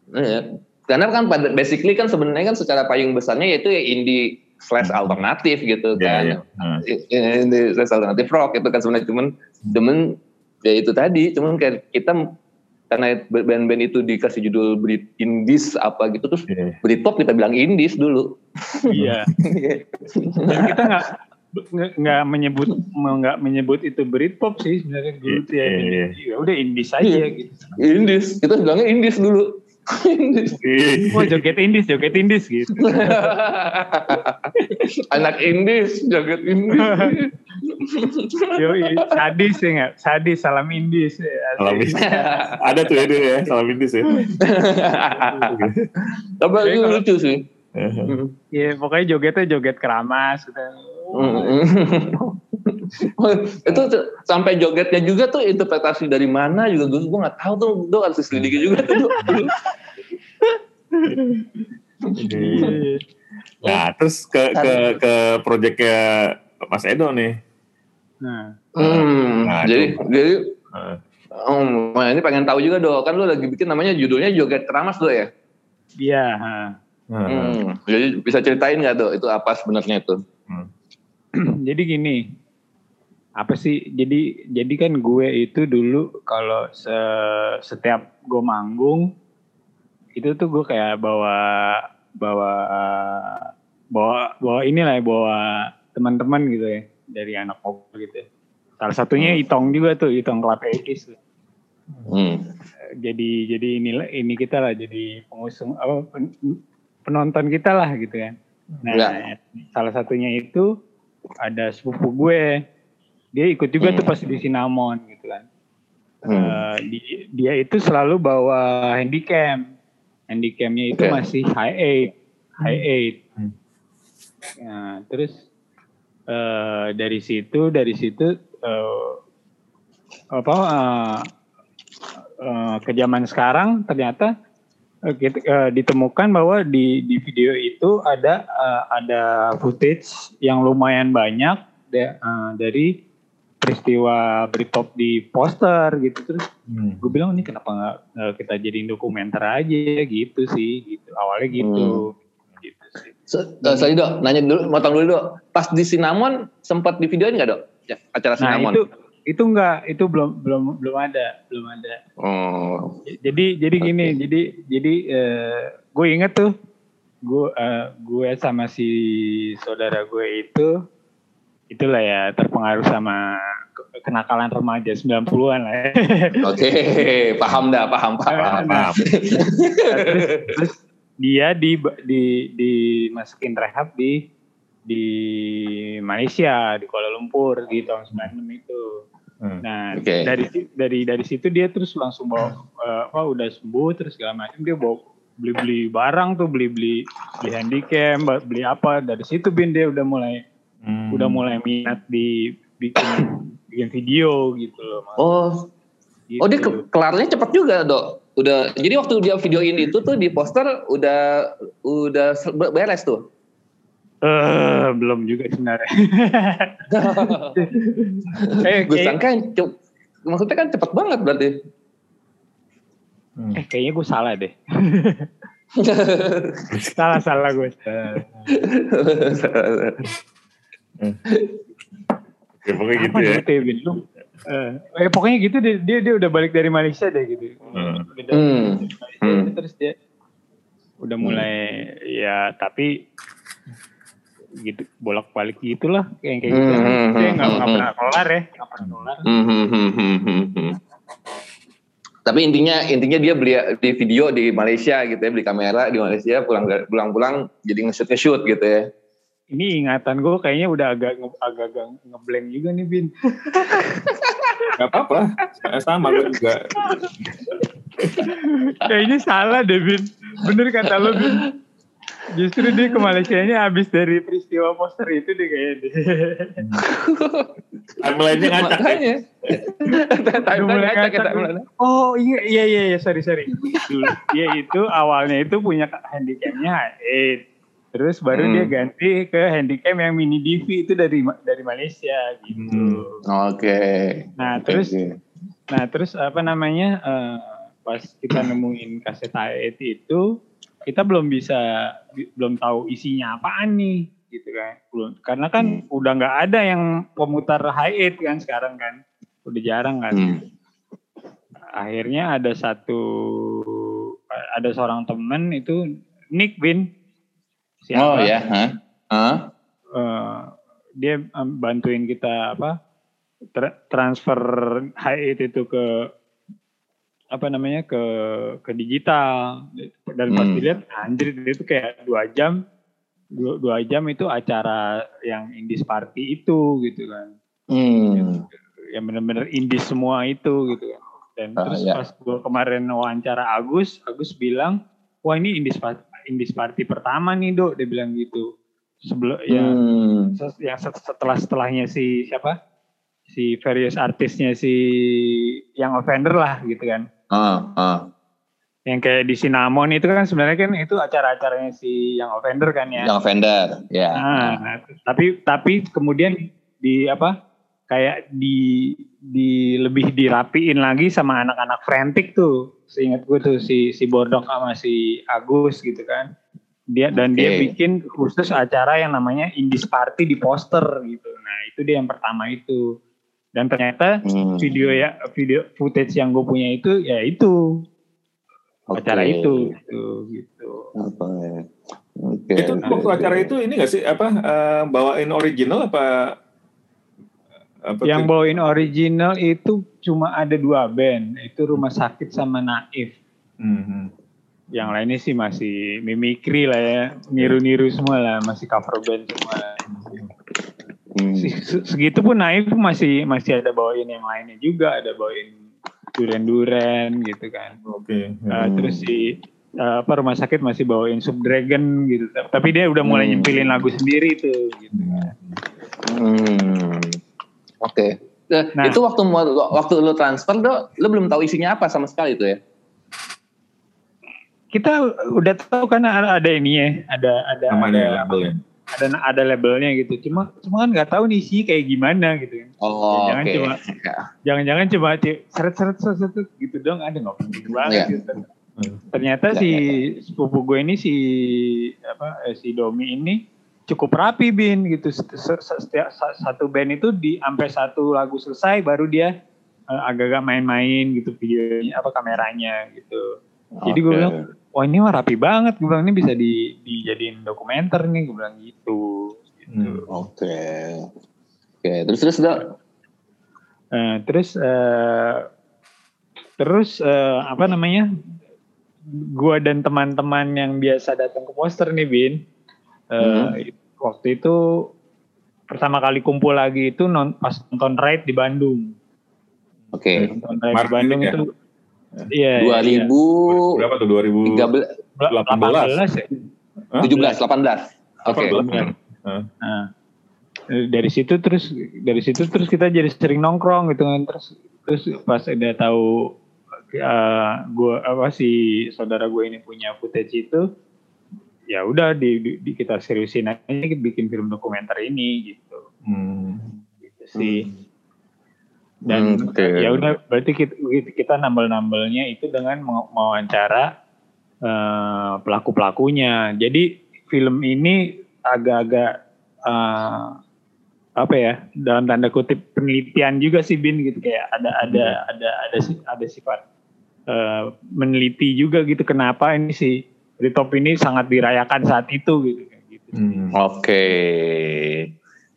Iya. Karena kan pada basically kan sebenarnya kan secara payung besarnya yaitu ya indie slash alternatif gitu Iya, kan. iya. Hmm. Indie slash alternatif rock itu kan sebenarnya cuman cuman ya itu tadi cuman kayak kita karena band-band itu dikasih judul Brit Indies apa gitu terus Iya. Britpop kita bilang Indies dulu. Iya. [LAUGHS] Dan kita nggak nggak- menyebut nggak menyebut itu Britpop sih sebenarnya dulu tuh ya. Iya, iya. Ya udah indies aja Iya. gitu. Indies, kita bilangnya Indies dulu. [LAUGHS] Indies. Wah joget indies, joget indies gitu. [LAUGHS] Anak Indies, joget Indies. [LAUGHS] Yo, sadis ya nggak? Sadis, salam indies. Ya, Salam. Indis. ada tuh ya dia ya, salam Indis ya. [LAUGHS] Tapi itu kalau- lucu sih. [LAUGHS] Iya, pokoknya jogetnya joget keramas gitu. itu sampai jogetnya juga tuh interpretasi dari mana juga gue gue nggak tahu tuh gue harus selidiki juga tuh Iya. Nah, terus ke ke ke proyeknya Mas Edo nih. Nah, hmm, Nah, jadi itu. jadi Nah, nah ini pengen tahu juga dong kan lu lagi bikin namanya judulnya joget keramas tuh ya iya. ha. nah, hmm, jadi bisa ceritain nggak tuh itu apa sebenarnya itu [CLEARS THROAT] jadi gini, apa sih? Jadi jadi kan gue itu dulu kalau se- setiap gue manggung itu tuh gue kayak bawa bawa bawa bawa inilah ya bawa teman-teman gitu ya dari anak mobil gitu. ya. Salah satunya Itong juga tuh Itong Club Ekis. hmm. Jadi jadi inilah ini kita lah jadi pengusung apa pen- penonton kita lah gitu kan. Nah, Ya. salah satunya itu ada sepupu gue. Dia ikut juga tuh Hmm. pas di Sinamon gitu kan. Hmm. Eh, di- dia itu selalu bawa handycam. Handycamnya itu Oke. masih high eight, high eight. Hmm. Nah, terus eh, dari situ dari situ eh, apa eh, eh, ke zaman sekarang ternyata eh, kita- eh, ditemukan bahwa di di video itu ada eh, ada footage yang lumayan banyak da- eh, dari peristiwa Britpop di poster gitu. Terus hmm. gue bilang ini kenapa nggak eh, kita jadiin dokumenter aja? Gitu sih gitu. Awalnya gitu gitu sih So, uh, sorry dok, nanya dulu, motong dulu dok. Pas di Sinamon sempat di videoin nggak dok? Ya, acara nah Sinamon. itu itu enggak, itu belum belum belum ada, belum ada. Oh. Jadi jadi gini, Oke. jadi jadi eh, gue inget tuh, gue eh, gue sama si saudara gue itu itulah ya terpengaruh sama ke- kenakalan remaja 90-an lah ya. Oke, paham dah, paham, paham. Nah, terus, [LAUGHS] terus dia di di dimasukin rehab di di Malaysia di Kuala Lumpur di tahun 96 itu. Hmm. Nah Oke. dari dari dari situ dia terus langsung bawa eh, apa udah sembuh terus segala macam dia bawa beli beli barang tuh beli beli beli handycam beli apa dari situ bin dia udah mulai Hmm. udah mulai minat di bikin bikin video gitu loh Mas. Oh, Gitu. oh dia ke- kelarnya cepat juga, Dok. Udah. Jadi waktu dia videoin itu tuh di poster udah udah beres tuh. Eh, belum juga sebenarnya. [LAUGHS] eh, Gue sangka maksudnya kan cepet banget berarti. Hmm. eh, kayaknya gue salah deh. [LAUGHS] salah salah gue. [LAUGHS] Ya, pokoknya gitu Apa ya. gitu ya, eh, eh, pokoknya gitu deh, dia dia udah balik dari Malaysia deh gitu. Hmm. Udah Hmm. Malaysia, Hmm. terus dia udah mulai ya tapi gitu bolak balik gitulah kayak kayak gitu. Hmm, hmm, dia hmm, nggak hmm, pernah kelar ya, nggak pernah kelar. Hmm, hmm, hmm, hmm, hmm, hmm. Tapi intinya intinya dia beli di video di Malaysia gitu ya, beli kamera di Malaysia, pulang pulang pulang jadi nge-shoot nge-shoot gitu ya. Ini ingatan gue kayaknya udah agak nge- agak agak ngeblank juga nih Bin. [LAUGHS] Gak apa-apa. Sama gue juga. Kayaknya salah deh Bin. Bener kata lo Bin. Justru dia ke Malaysia nya habis dari peristiwa poster itu deh kayaknya deh. Timeline-nya ngacak ya. Makanya. Udah Timeline mulai ngacak ya. Oh iya iya iya iya, sorry sorry. Dulu dia itu awalnya itu punya handicapnya H8. Terus baru Hmm. dia ganti ke handicap yang mini DV itu dari dari Malaysia gitu. Oke. Nah Oke, terus oke. nah terus apa namanya eh, pas kita nemuin kaset H8 itu kita belum bisa bi- belum tahu isinya apaan nih gitu kan. Belum karena kan udah nggak ada yang pemutar H8 kan sekarang kan. Udah jarang kan Hmm. akhirnya ada satu ada seorang temen itu Nick Bin Oh ya? Hah? Eh, dia em, bantuin kita apa tra- transfer H8 itu ke apa namanya ke ke digital dan pas Hmm. dilihat anjir itu kayak dua jam dua, dua jam itu acara yang indies party itu gitu kan Hmm. yang benar-benar indie semua itu gitu kan. Dan Ah, terus ya. pas gue kemarin wawancara Agus, Agus bilang, wah ini indies party, indies party pertama nih dok, dia bilang gitu. Sebelum ya Hmm. yang set- setelah setelahnya si siapa, si various artisnya si yang offender lah gitu kan. Ah, ah. Yang kayak di Cinnamon itu kan sebenarnya kan itu acara-acaranya si yang offender kan ya. Yang vendor, ya. Nah, nah, tapi tapi kemudian di apa kayak di di lebih dirapiin lagi sama anak-anak frantic tuh. Seingat gue tuh si si Bordok sama si Agus gitu kan. Dia dan dia Oke. bikin khusus acara yang namanya Indies Party di poster gitu. Nah, itu dia yang pertama itu. Dan ternyata Hmm. video ya video footage yang gue punya itu ya itu Oke. acara itu gitu gitu. Apa ya? Oke. Itu waktu acara itu ini gak sih apa eh, bawain original apa? Apa Yang tuh? bawain original itu cuma ada dua band, itu Rumah Sakit sama Naif. Hmm. Yang lainnya sih masih mimikri lah ya, niru-niru semua lah, masih cover band semua. lah. Hmm. Se- se- Segitu pun Naif masih masih ada bawain yang lainnya juga, ada bawain duren-duren gitu kan. Oke. Uh, Hmm. Terus si uh, apa Rumah Sakit masih bawain Subdragon gitu. Tapi dia udah mulai Hmm. nyempilin lagu sendiri tuh. Gitu. Hmm. Oke. Eh, Nah. itu waktu waktu lu transfer dok, lu belum tahu isinya apa sama sekali tuh ya? Kita udah tahu kan ada, ada ini ya, ada ada ada Namanya labelnya. ada ada labelnya gitu. Cuma cuma kan nggak tahu nih sih kayak gimana gitu. Oh, Jangan oke. cuma- Ya. Jangan-jangan cuma ci- seret seret seret seret gitu dong ada nggak penting banget Iya. gitu. Ternyata Ya, si ya, sepupu gue ini si apa eh, si Domi ini cukup rapi bin gitu setiap satu band itu di sampai satu lagu selesai baru dia uh, agak-agak main-main gitu videonya apa kameranya gitu jadi gue bilang wah ini mah rapi banget gue bilang ini bisa di dijadiin dokumenter nih gue bilang gitu, gitu. Hmm, oke okay. oke okay. terus terus dok uh, terus uh, terus uh, apa namanya gue dan teman-teman yang biasa datang ke poster nih bin uh, hmm. Waktu itu pertama kali kumpul lagi itu non, pas nonton ride di Bandung. Oke. Okay. Nonton ride di Bandung ya? itu Iya. 2000 iya. berapa tuh 2013 18 ya? 17 18. Oke. Okay. Nah, dari situ terus dari situ terus kita jadi sering nongkrong gitu kan terus terus pas udah tahu uh, gue apa si saudara gue ini punya footage itu ya udah di, di, di kita seriusin aja bikin film dokumenter ini gitu hmm. gitu sih dan hmm, okay. ya udah berarti kita, kita nambel nambelnya itu dengan mewawancara uh, pelaku pelakunya jadi film ini agak-agak uh, apa ya dalam tanda kutip penelitian juga sih bin gitu kayak ada ada hmm. ada ada ada sifat uh, meneliti juga gitu kenapa ini sih di top ini sangat dirayakan saat itu gitu. gitu. Hmm, Oke, okay.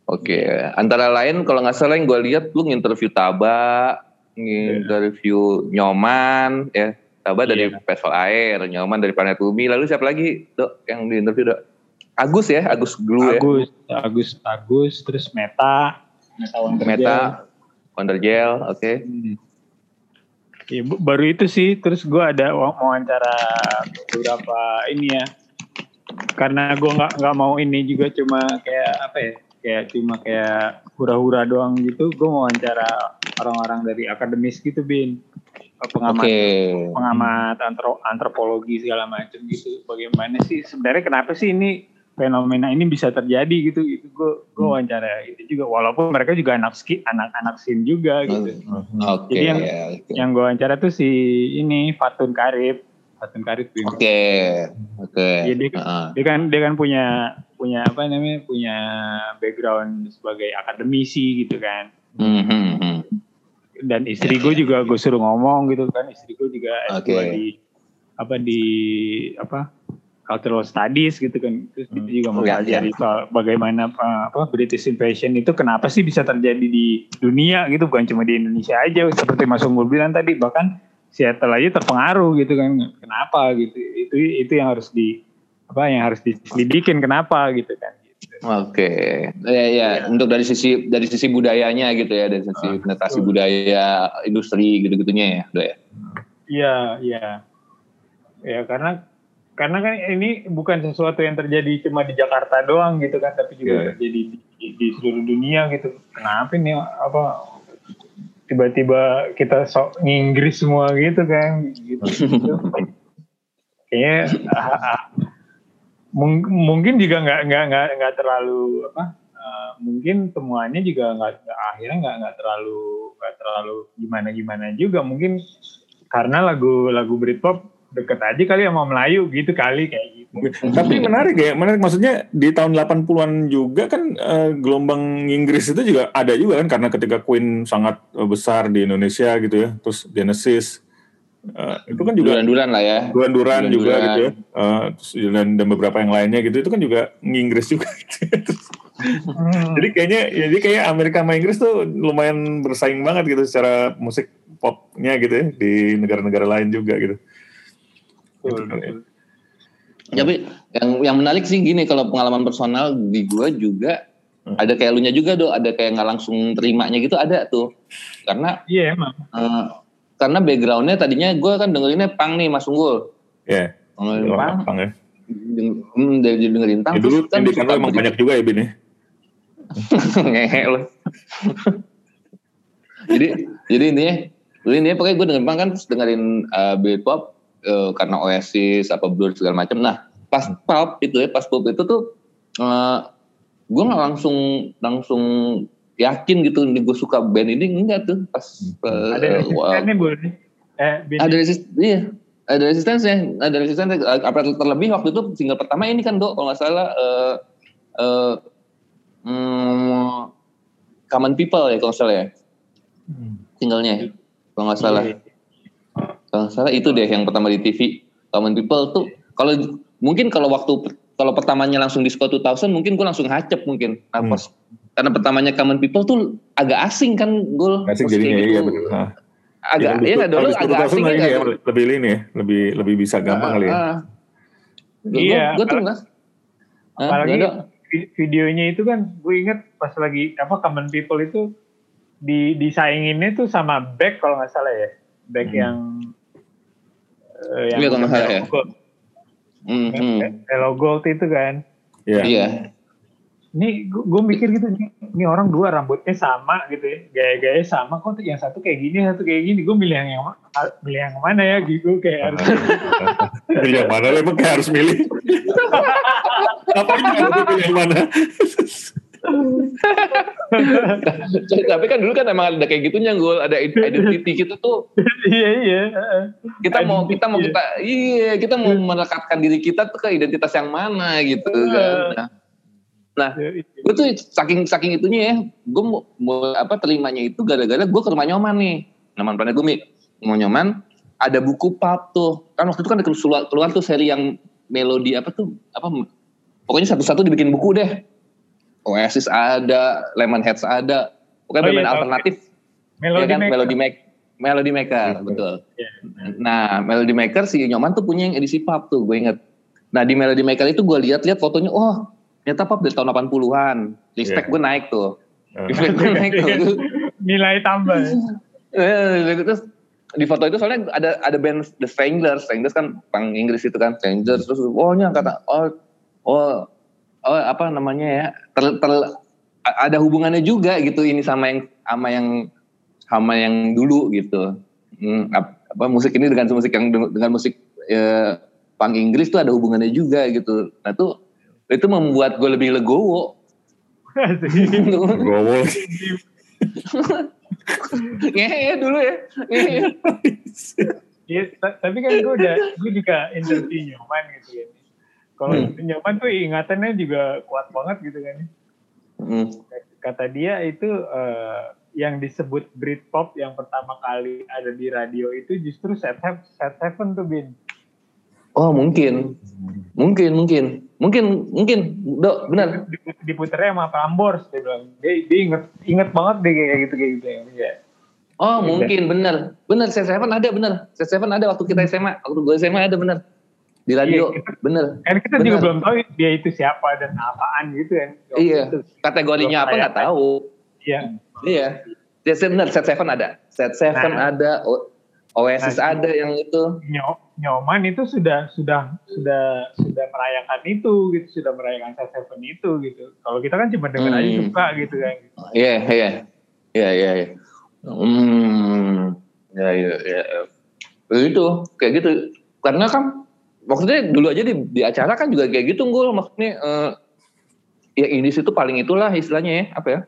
oke. Okay. Antara lain kalau nggak salah yang gue lihat lu nginterview Taba, nginterview yeah. Nyoman, ya Taba dari yeah. Festival Air, Nyoman dari Planet Bumi. Lalu siapa lagi dok yang diinterview dok? Agus ya, Agus Glue Agus, ya. Agus, Agus, terus Meta, Meta Wonder Meta, Wonder Gel, oke. Okay. Hmm. Ya, baru itu sih terus gue ada wawancara beberapa ini ya. Karena gue nggak nggak mau ini juga cuma kayak apa ya kayak cuma kayak hura-hura doang gitu. Gue mau wawancara orang-orang dari akademis gitu bin. Pengamat okay. pengamat antro, antropologi segala macam gitu. Bagaimana sih sebenarnya kenapa sih ini fenomena ini bisa terjadi gitu itu gue gue hmm. wawancara itu juga walaupun mereka juga anak ski anak anak sin juga gitu hmm. okay, jadi yang okay. yang gue wawancara tuh si ini Fatun Karib Fatun Karib oke okay. oke okay. jadi uh-huh. dia kan dia kan punya punya apa namanya punya background sebagai akademisi gitu kan mm-hmm. dan istri gue juga gue suruh ngomong gitu kan istri gue juga okay. di apa di apa cultural studies gitu kan terus hmm. kita juga mau ya, ya. soal bagaimana apa British invasion itu kenapa sih bisa terjadi di dunia gitu bukan cuma di Indonesia aja seperti Mas Unggul bilang tadi bahkan Seattle aja terpengaruh gitu kan kenapa gitu itu itu yang harus di apa yang harus diselidikin kenapa gitu kan Oke, okay. ya, ya untuk dari sisi dari sisi budayanya gitu ya, dari sisi uh, penetrasi budaya industri gitu-gitunya ya, ya. Iya, iya. Ya karena karena kan ini bukan sesuatu yang terjadi cuma di Jakarta doang gitu kan tapi juga yeah. terjadi di, di seluruh dunia gitu kenapa nih apa tiba-tiba kita sok nginggris semua gitu kan gitu, gitu. [LAUGHS] kayaknya ah, ah, mung, mungkin juga nggak nggak nggak nggak terlalu apa uh, mungkin temuannya juga nggak akhirnya nggak nggak terlalu nggak terlalu gimana gimana juga mungkin karena lagu lagu Britpop deket aja kali sama Melayu gitu kali kayak gitu. Tapi menarik ya, menarik maksudnya di tahun 80-an juga kan uh, gelombang Inggris itu juga ada juga kan karena ketika Queen sangat uh, besar di Indonesia gitu ya, terus Genesis uh, itu kan juga duran-duran lah ya. Duran-duran juga gitu ya. Uh, terus, dan, dan beberapa yang lainnya gitu itu kan juga Inggris juga [LAUGHS] gitu. hmm. Jadi kayaknya jadi kayak Amerika sama Inggris tuh lumayan bersaing banget gitu secara musik popnya gitu ya di negara-negara lain juga gitu. Betul, Tapi yang yang menarik sih gini kalau pengalaman personal di gue juga hmm. ada kayak lu nya juga do, ada kayak nggak langsung terimanya gitu ada tuh. Karena Iya yeah, emang. Uh, karena backgroundnya tadinya gue kan dengerinnya pang nih Mas Unggul. Iya. Yeah. Dengerin pang. pang ya. Hmm, dari dengerin pang. Ya, dulu kan di emang banyak juga ya Bin ya. [LAUGHS] Ngehe loh. jadi jadi intinya, jadi intinya pokoknya gue dengerin pang kan terus dengerin uh, Britpop uh, karena Oasis apa Blur segala macam. Nah pas pop itu ya pas pop itu tuh uh, eh, gue nggak langsung langsung yakin gitu gue suka band ini enggak tuh pas uh, ada resistennya wow. eh, ada resist iya ada resistennya ada resistennya apa terlebih waktu itu single pertama ini kan dok kalau nggak salah uh, uh, hmm, Common People ya kalau nggak salah ya. Hmm. Singlenya kalau nggak salah. Iya. Kalau salah itu deh yang pertama di TV. Common People tuh kalau mungkin kalau waktu kalau pertamanya langsung di Disco 2000 mungkin gue langsung hacep mungkin. Nah, Hmm. pas- karena pertamanya Common People tuh agak asing kan gue. Asik jadinya iya betul. Ah. Agak iya nggak dulu agak asing kan. ya, lebih ini ya, lebih lebih bisa gampang kali ya. Iya, Gue tuh nggak. Hah, Apalagi vi- videonya itu kan gue inget pas lagi apa Common People itu di disainginnya tuh sama Beck kalau nggak salah ya. Beck Hmm. yang eh, yang Iya, kalau nggak salah ya. Gold. Hmm, hmm. Hello Gold itu kan. Iya. Iya. Ini gue mikir gitu, nih, ini orang dua rambutnya sama gitu ya, gaya-gaya sama kok yang satu kayak gini, yang satu kayak gini. Gue milih yang yang milih yang mana ya gitu kayak harus Pilih yang mana lah, emang kayak harus milih. [LAUGHS] Harus pilih yang mana? Tapi kan dulu kan emang ada kayak gitunya gue ada identity kita tuh. Iya iya. kita mau kita mau Identity, kita iya kita mau melekatkan diri kita tuh ke identitas yang mana gitu kan. Nah, Iya, gue tuh saking saking itunya ya, gue mau, mau apa terimanya itu gara-gara gue ke rumah nyoman nih, nyoman planet bumi, mau nyoman ada buku pub tuh, kan waktu itu kan keluar, keluar tuh seri yang melodi apa tuh apa pokoknya satu-satu dibikin buku deh. Oasis ada, Lemonheads ada, pokoknya Oh iya, band tahu. alternatif Melody ya kan Maker. Melody Maker. Melody Maker, Iya. betul. Iya. Nah, Melody Maker si Nyoman tuh punya yang edisi pub tuh, gue inget. Nah, di Melody Maker itu gue lihat-lihat fotonya, oh, ternyata pub dari tahun 80-an. Respect Iya. gue naik tuh. Respect gue naik tuh. [LAUGHS] Nilai tambah. Eh, Terus di foto itu soalnya ada ada band The Stranglers, Stranglers kan pang Inggris itu kan, Stranglers terus oh nya kata oh oh oh apa namanya ya ter, ter- ada hubungannya juga gitu ini sama yang sama yang sama yang dulu gitu. Hmm, ap- apa musik ini dengan musik yang dengan musik eh, pang Inggris tuh ada hubungannya juga gitu. Nah tuh itu membuat gue lebih legowo. [LAUGHS] Gowo. Iya, [LAUGHS] Ngehe dulu ya. Ngehe. [LAUGHS] Iya, ta- tapi kan gue udah, gue juga interview nyoman gitu kan. Kalau Hmm. nyoman tuh ingatannya juga kuat banget gitu kan. Hmm. Kata dia itu eh, yang disebut Britpop yang pertama kali ada di radio itu justru Set Seven, Set Seven tuh Bin. Oh mungkin, mungkin, mungkin, mungkin, mungkin, dok benar. Diput- Diputernya sama Prambors dia bilang. Dia, dia inget, inget banget deh kayak gitu kayak gitu ya. Oh mungkin benar, benar. Set Seven ada benar. Set Seven ada waktu kita SMA, waktu gue SMA ada benar. Di radio, Iya, kita- benar. Kan kita juga Benar. belum tahu dia itu siapa dan apaan gitu kan. Iya. Gitu. Kategorinya apa nggak tahu. Iya. Iya. Set Seven benar. Set Seven ada. Set Seven Nah. ada. O- Oasis Nah. ada yang itu. Nyo- nyoman itu sudah sudah sudah sudah merayakan itu gitu sudah merayakan Set Seven itu gitu kalau kita kan cuma denger aja Hmm. suka gitu kan Iya, iya, iya, iya. iya. Hmm, ya, ya, ya. Itu kayak gitu. Karena kan maksudnya dulu aja di, di acara kan juga kayak gitu gue maksudnya eh, ya indis itu paling itulah istilahnya ya apa ya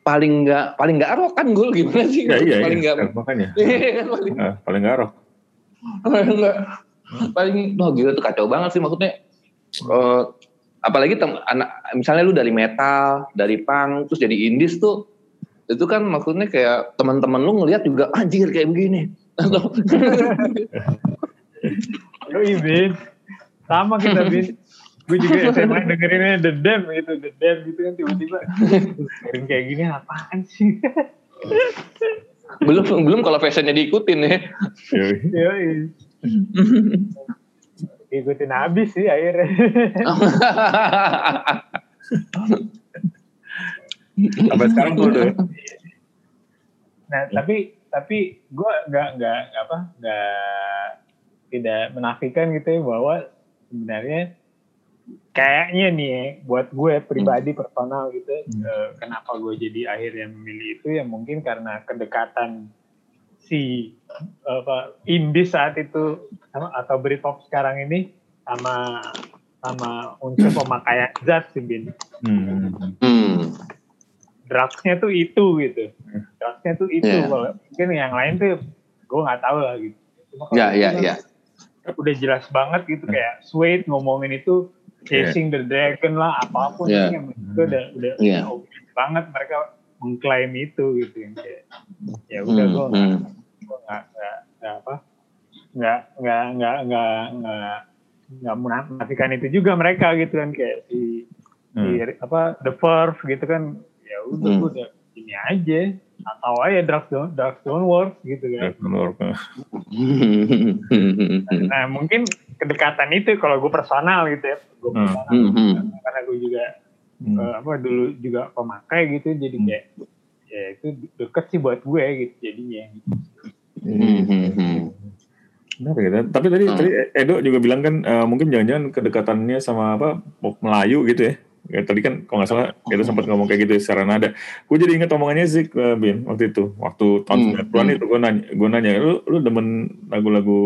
paling nggak paling nggak arok kan gue gimana sih Ya, iya, paling iya. nggak Makanya. [LAUGHS] paling Ah, paling garok. paling nggak paling oh gila tuh kacau banget sih maksudnya Eh, apalagi tem, anak misalnya lu dari metal dari punk terus jadi indis tuh itu kan maksudnya kayak teman-teman lu ngelihat juga anjir kayak begini [LAUGHS] atau [LAUGHS] Yo Bin sama kita Bin gue juga [LAUGHS] SMA dengerinnya The Dam gitu The Dam gitu kan tiba-tiba dengerin kayak gini apaan sih belum belum kalau fashionnya diikutin ya. Yoi. ikutin habis sih akhirnya Sampai sekarang tuh udah. Nah, tapi tapi gue nggak nggak nggak apa nggak tidak menafikan gitu ya bahwa sebenarnya kayaknya nih ya, buat gue pribadi personal gitu eh, kenapa gue jadi akhirnya memilih itu ya mungkin karena kedekatan si apa indie saat itu sama- atau Britpop sekarang ini sama sama unsur pemakaian zat sih bin. Hmm. hmm. drugsnya tuh itu gitu. Drugsnya tuh itu. Kalau mungkin yang lain tuh gue nggak tahu lah gitu. Cuma ya ya ya udah jelas banget gitu kayak Sweet ngomongin itu chasing the dragon lah apa pun Yeah. yang itu udah udah Yeah. udah obvious banget mereka mengklaim itu gitu kan kayak ya udah Hmm, gue hmm. nggak nggak nggak apa nggak nggak nggak nggak nggak nggak menafikan itu juga mereka gitu kan kayak si si apa the Verve gitu kan ya udah Hmm. udah ini aja atau aja drugs don't drugs don't work gitu kan nah mungkin kedekatan itu kalau gue personal gitu ya gue Hmm. personal Hmm, hmm. karena gue juga Hmm. eh, apa dulu juga pemakai gitu jadi kayak ya itu deket sih buat gue gitu jadinya gitu. Hmm, hmm, hmm. Benar gitu. Tapi tadi Hmm. tadi Edo juga bilang kan eh, mungkin jangan-jangan kedekatannya sama apa pop Melayu gitu ya. Ya, tadi kan kalau nggak salah Edo sempat ngomong kayak gitu secara nada. Gue jadi ingat omongannya Zik eh, Bin waktu itu, waktu tahun Hmm, 90-an hmm. itu gue nanya, gue nanya, lu lu demen lagu-lagu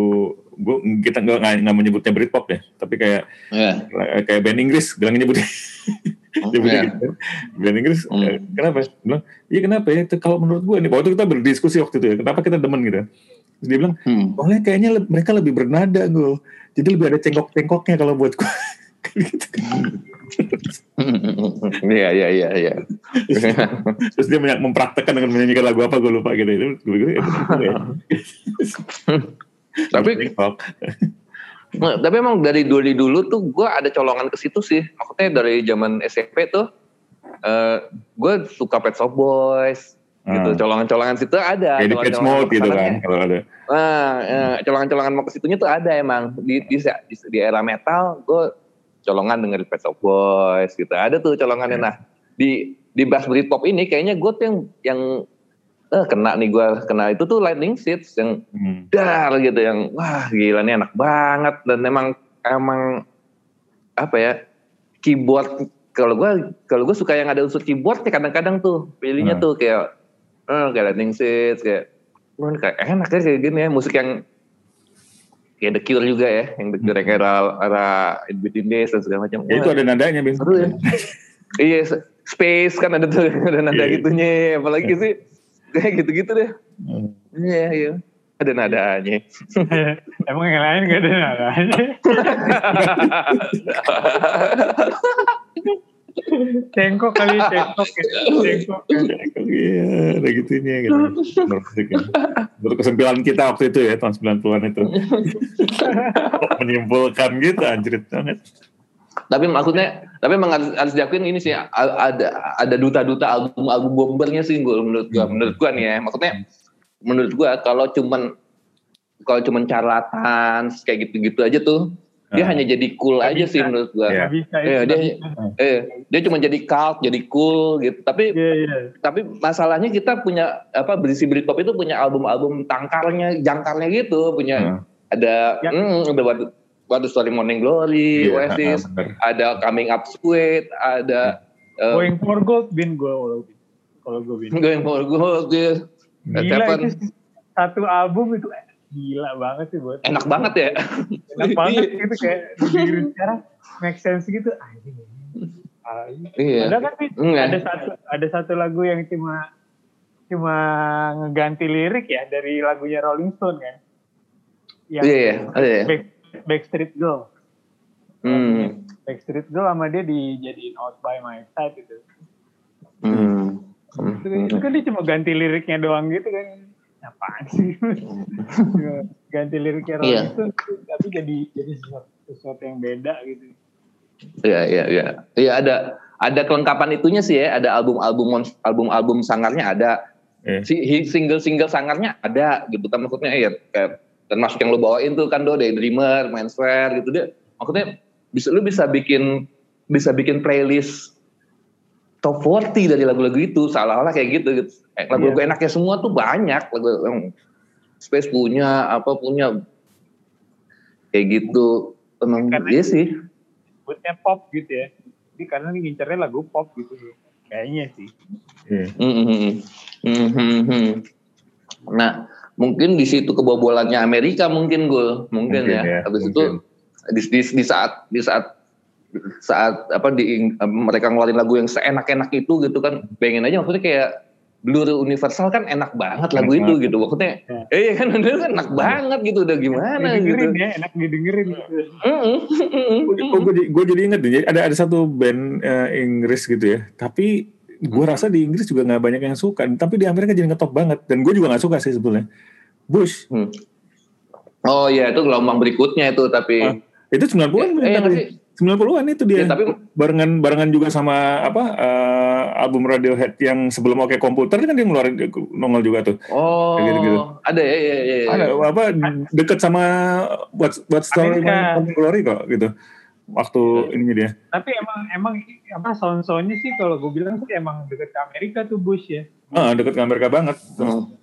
gue kita nggak nggak menyebutnya Britpop ya, tapi kayak Ya. kayak band Inggris bilang nyebutnya nyebutnya Ya. gitu. Band Inggris Hmm. eh, kenapa? Dia bilang, iya kenapa ya? Itu Kalau menurut gue nih, waktu kita berdiskusi waktu itu ya, kenapa kita demen gitu? Terus dia bilang, Hmm. Soalnya kayaknya mereka lebih bernada gue. Jadi lebih ada cengkok-cengkoknya kalau buat gue. [LAUGHS] gitu. [LAUGHS] Iya, iya, iya, iya. Terus dia banyak mempraktekkan dengan menyanyikan lagu apa gue lupa gitu. Itu gue ya, bener juga ya. [LAUGHS] Tapi. Nah, tapi emang dari dari dulu tuh gue ada colongan ke situ sih. Maksudnya dari zaman SMP tuh, eh gue suka Pet Shop Boys, gitu. Ah. Colongan-colongan situ ada. Kayak di colongan-colongan Mode gitu kan kalau ada. Nah, eh, colongan-colongan mau ke situnya tuh ada emang di di, di, di era metal gue colongan dengerin Pet Shop Boys gitu. Ada tuh colongannya. Nah, di di bass Britpop ini kayaknya gue tuh yang yang eh, kena nih gue kena itu tuh Lightning Seeds yang Hmm. dar gitu yang wah gila nih enak banget dan emang emang apa ya keyboard kalau gue kalau gue suka yang ada unsur keyboardnya kadang-kadang tuh pilihnya Hmm. tuh kayak eh, kayak Lightning Seeds kayak kayak enak ya kayak gini ya musik yang kayak The Cure juga ya yang The Cure yang era era In Between Days dan segala macam. Ya itu ada nadanya, Bin. seru ya. [LAUGHS] Iya space kan ada tuh [LAUGHS] ada nada Iya. gitunya. Apalagi sih [LAUGHS] kayak gitu-gitu deh. Hmm. iya iya. Ada nadanya. Emang yang lain gak ada nadanya cengkok kali cengkok ya cengkok ya. Iya, ada gitunya gitu. Menurut musiknya. Menurut kesempilan kita waktu itu ya, tahun 90-an itu. [LAUGHS] Menyimpulkan gitu, anjrit banget. tapi maksudnya tapi emang harus, harus diakuin ini sih ada ada duta-duta album-album bombernya sih gue menurut gua menurut gua nih ya maksudnya menurut gua kalau cuman kalau cuman carlatan kayak gitu-gitu aja tuh dia Nah. hanya jadi cool aja bisa. sih menurut gua Iya. Gak bisa Iya, itu dia bisa. eh dia cuma jadi cult jadi cool gitu tapi iya iya tapi masalahnya kita punya apa berisi Britpop itu punya album-album tangkarnya jangkarnya gitu punya Hmm. ada Ya. hmm, ada What, What the Story Morning Glory Iya, Oasis ah, bener. ada Coming Up Sweet, ada uh, going for gold bin gue kalau gue bin Going for Gold, ya. gila itu satu album itu gila banget sih buat enak banget ya. Enak banget gitu kayak didengerin [LAUGHS] sekarang make sense gitu anjing Iya. Ada kan? Enggak. ada satu ada satu lagu yang cuma cuma ngeganti lirik ya dari lagunya Rolling Stone kan yang Iya, iya, ada ya. Back, Backstreet Girl Hmm. Backstreet Girl sama dia dijadiin out by my side gitu Hmm. itu, itu kan dia cuma ganti liriknya doang gitu kan apaan sih [LAUGHS] ganti liriknya Rolling Iya. Stone tapi jadi jadi sesuatu, sesuatu yang beda gitu Iya, iya, iya. Iya ada ada kelengkapan itunya sih ya, ada album-album album-album sangarnya ada. Iya. Si single-single sangarnya ada gitu kan maksudnya ya kayak termasuk yang lu bawain tuh kan do Daydreamer, Menswear gitu deh. Maksudnya bisa lu bisa bikin bisa bikin playlist top 40 dari lagu-lagu itu seolah-olah kayak gitu gitu. Eh, lagu-lagu enaknya semua tuh banyak lagu yang Space punya apa punya kayak gitu emang Karena- iya sih sebutnya pop gitu ya jadi karena ini ngincernya lagu pop gitu kayaknya sih Iya. Mhm. Mhm. Nah, mungkin di situ kebobolannya Amerika mungkin gue, mungkin, Mungkin ya. ya, Habis mungkin. itu di, di, di saat di saat saat apa di mereka ngeluarin lagu yang seenak-enak itu gitu kan, pengen aja maksudnya kayak Blur Universal kan enak banget lagu Enak itu banget. gitu maksudnya Ya. eh iya kan [LAUGHS] bener kan enak banget gitu udah gimana gitu ya enak didengerin gitu. Oh, gue jadi, gue jadi inget ada ada satu band eh, Inggris gitu ya, tapi gue rasa di Inggris juga nggak banyak yang suka, tapi di Amerika jadi ngetop banget, dan gue juga nggak suka sih sebetulnya. Bush, Hmm. oh iya itu gelombang berikutnya itu tapi Ah, itu 90-an eh, iya tapi. Sih 90-an itu dia. ya, tapi barengan barengan juga sama apa eh, album Radiohead yang sebelum Oke Komputer kan dia ngeluarin nongol juga tuh. oh Kayak gitu-gitu. ada ya ya ya, ya. Ada apa deket sama What's What's Story Glory kok gitu. Waktu ininya dia. Tapi emang emang apa sound-soundnya sih kalau gue bilang sih emang deket ke Amerika tuh Bush ya. Ah, deket ke Amerika banget. Hmm.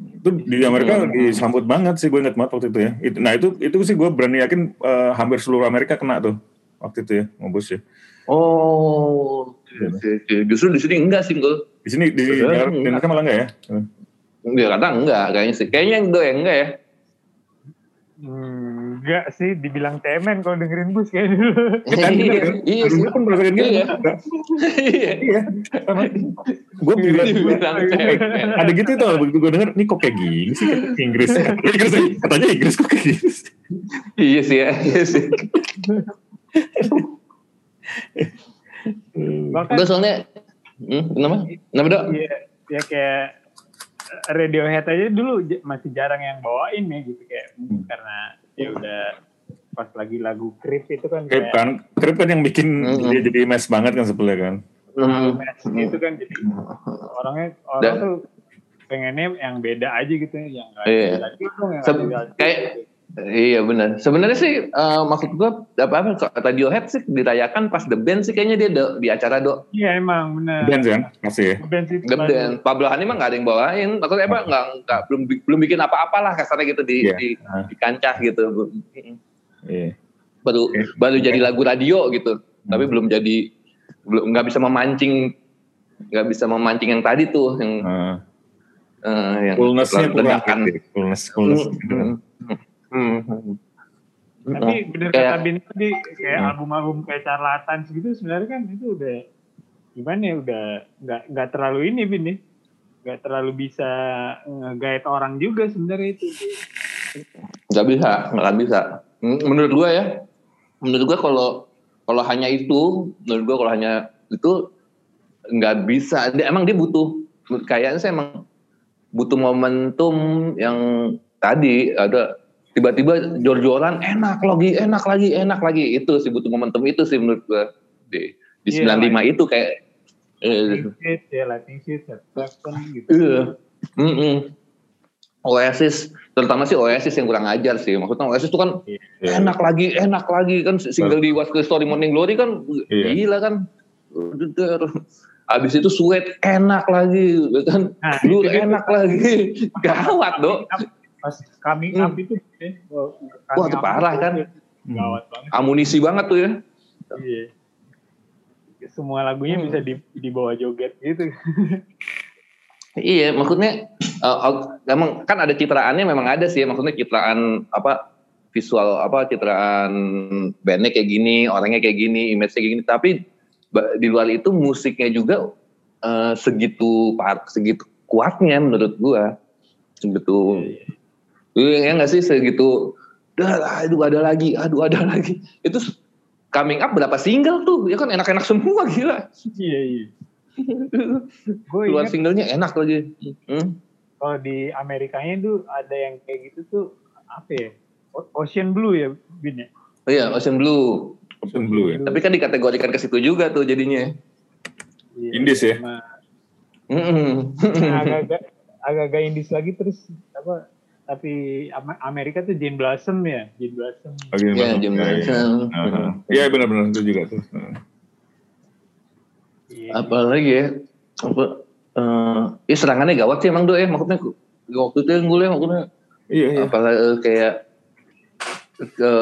Itu di Amerika disambut banget sih gue inget banget waktu itu ya. Nah itu itu sih gue berani yakin eh, hampir seluruh Amerika kena tuh waktu itu ya ngobus ya. oh oke. justru di sini enggak sih gue Di sini di, di, di Amerika malah enggak ya? dia kata enggak kayaknya sih kayaknya yang gue enggak ya Hmm, enggak sih dibilang cemen kalau dengerin Bush kayak dulu. [LAUGHS] Kan, iya kan? iya pun merasakan gitu. Iya. Iya. Iya. Gue bilang ada gitu tuh begitu gue denger nih kok kayak gini sih kata Inggris Inggris katanya Inggris kok kayak gini sih. iya sih ya iya sih Bahkan gue soalnya hmm, kenapa kenapa dok ya, ya kayak Radiohead aja dulu masih jarang yang bawain ya gitu kayak mungkin karena ya udah pas lagi lagu Creep itu kan Krip kayak kan Krip kan yang bikin Mm-mm. dia jadi mes banget kan sebetulnya kan Hmm. match gitu kan jadi orangnya orang Dan- tuh pengennya yang beda aja gitu yang nggak Iya. dong yang Se- kayak- Iya benar. Sebenarnya sih eh, maksud gua apa apa Radiohead sih dirayakan pas The Band sih kayaknya dia do- di acara do iya emang benar band kan pasti ya band itu The Band. Pablo Hani mah nggak ada yang bawain. Maksudnya apa nggak nggak belum belum bikin apa-apa lah kasarnya gitu di Iya. di, di kancah gitu. iya Baru Iya. baru jadi lagu radio gitu. Tapi belum jadi belum nggak bisa memancing nggak bisa memancing yang tadi tuh yang Ah. eh, yang coolness-nya kurang ledakan. gitu. coolness coolness Hmm, gitu kan. hmm, hmm. tapi bener Kayak- kata Bin tadi kayak Hmm. album-album kayak Charlatan gitu sebenarnya kan itu udah gimana ya udah nggak nggak terlalu ini Bin ya nggak terlalu bisa nge-guide orang juga sebenarnya itu nggak bisa nggak akan bisa Hmm, menurut gua ya menurut gua kalau kalau hanya itu menurut gua kalau hanya itu nggak bisa dia emang dia butuh kayaknya saya emang butuh momentum yang tadi ada tiba-tiba jor-joran enak lagi enak lagi enak lagi itu sih butuh momentum itu sih menurut gua di di Iya, 95 itu kayak eh, ya Lightning gitu Iya. Oasis, terutama sih Oasis yang kurang ajar sih. Maksudnya Oasis itu kan Iya. enak lagi, enak lagi kan single di What's the Story Morning Glory kan Iya. gila kan. Abis itu Sweat enak lagi, kan Nah, enak lagi, [LAUGHS] gawat dok. Pas coming Hmm. up itu ya, wah, itu parah kan. Hmm. gawat banget Amunisi banget tuh ya. iya semua lagunya Hmm. bisa di, dibawa joget gitu [LAUGHS] Iya, maksudnya uh, emang kan ada citraannya memang ada sih, maksudnya citraan apa visual apa citraan bandnya kayak gini, orangnya kayak gini, image kayak gini. Tapi di luar itu musiknya juga uh, segitu par- segitu kuatnya menurut gua, segitu. Iya ya nggak sih segitu. Dah, aduh ada lagi, aduh ada [LAUGHS] lagi. Itu coming up berapa single tuh? Ya kan enak-enak semua gila. iya iya [LAUGHS] gue Keluar ingat singlenya enak lagi. Hmm. kalau di Amerikanya tuh ada yang kayak gitu tuh apa ya O- Ocean Blue ya Bin ya Oh iya, Ocean Blue. Ocean Blue ya Tapi kan dikategorikan ke situ juga tuh jadinya. Iya, Indies ya? sama- Mm-mm. [LAUGHS] agak-agak agak-agak indis lagi terus apa tapi Am- Amerika tuh Jane Blossom ya Jane Blossom Lagi Iya, masuk. Jim Iya, iya. Aha. Iya benar-benar itu juga tuh. Iya. Apalagi ya, apa, eh ya serangannya gawat sih emang do ya, maksudnya waktu itu yang gue maksudnya Iya iya. apalagi eh, kayak ke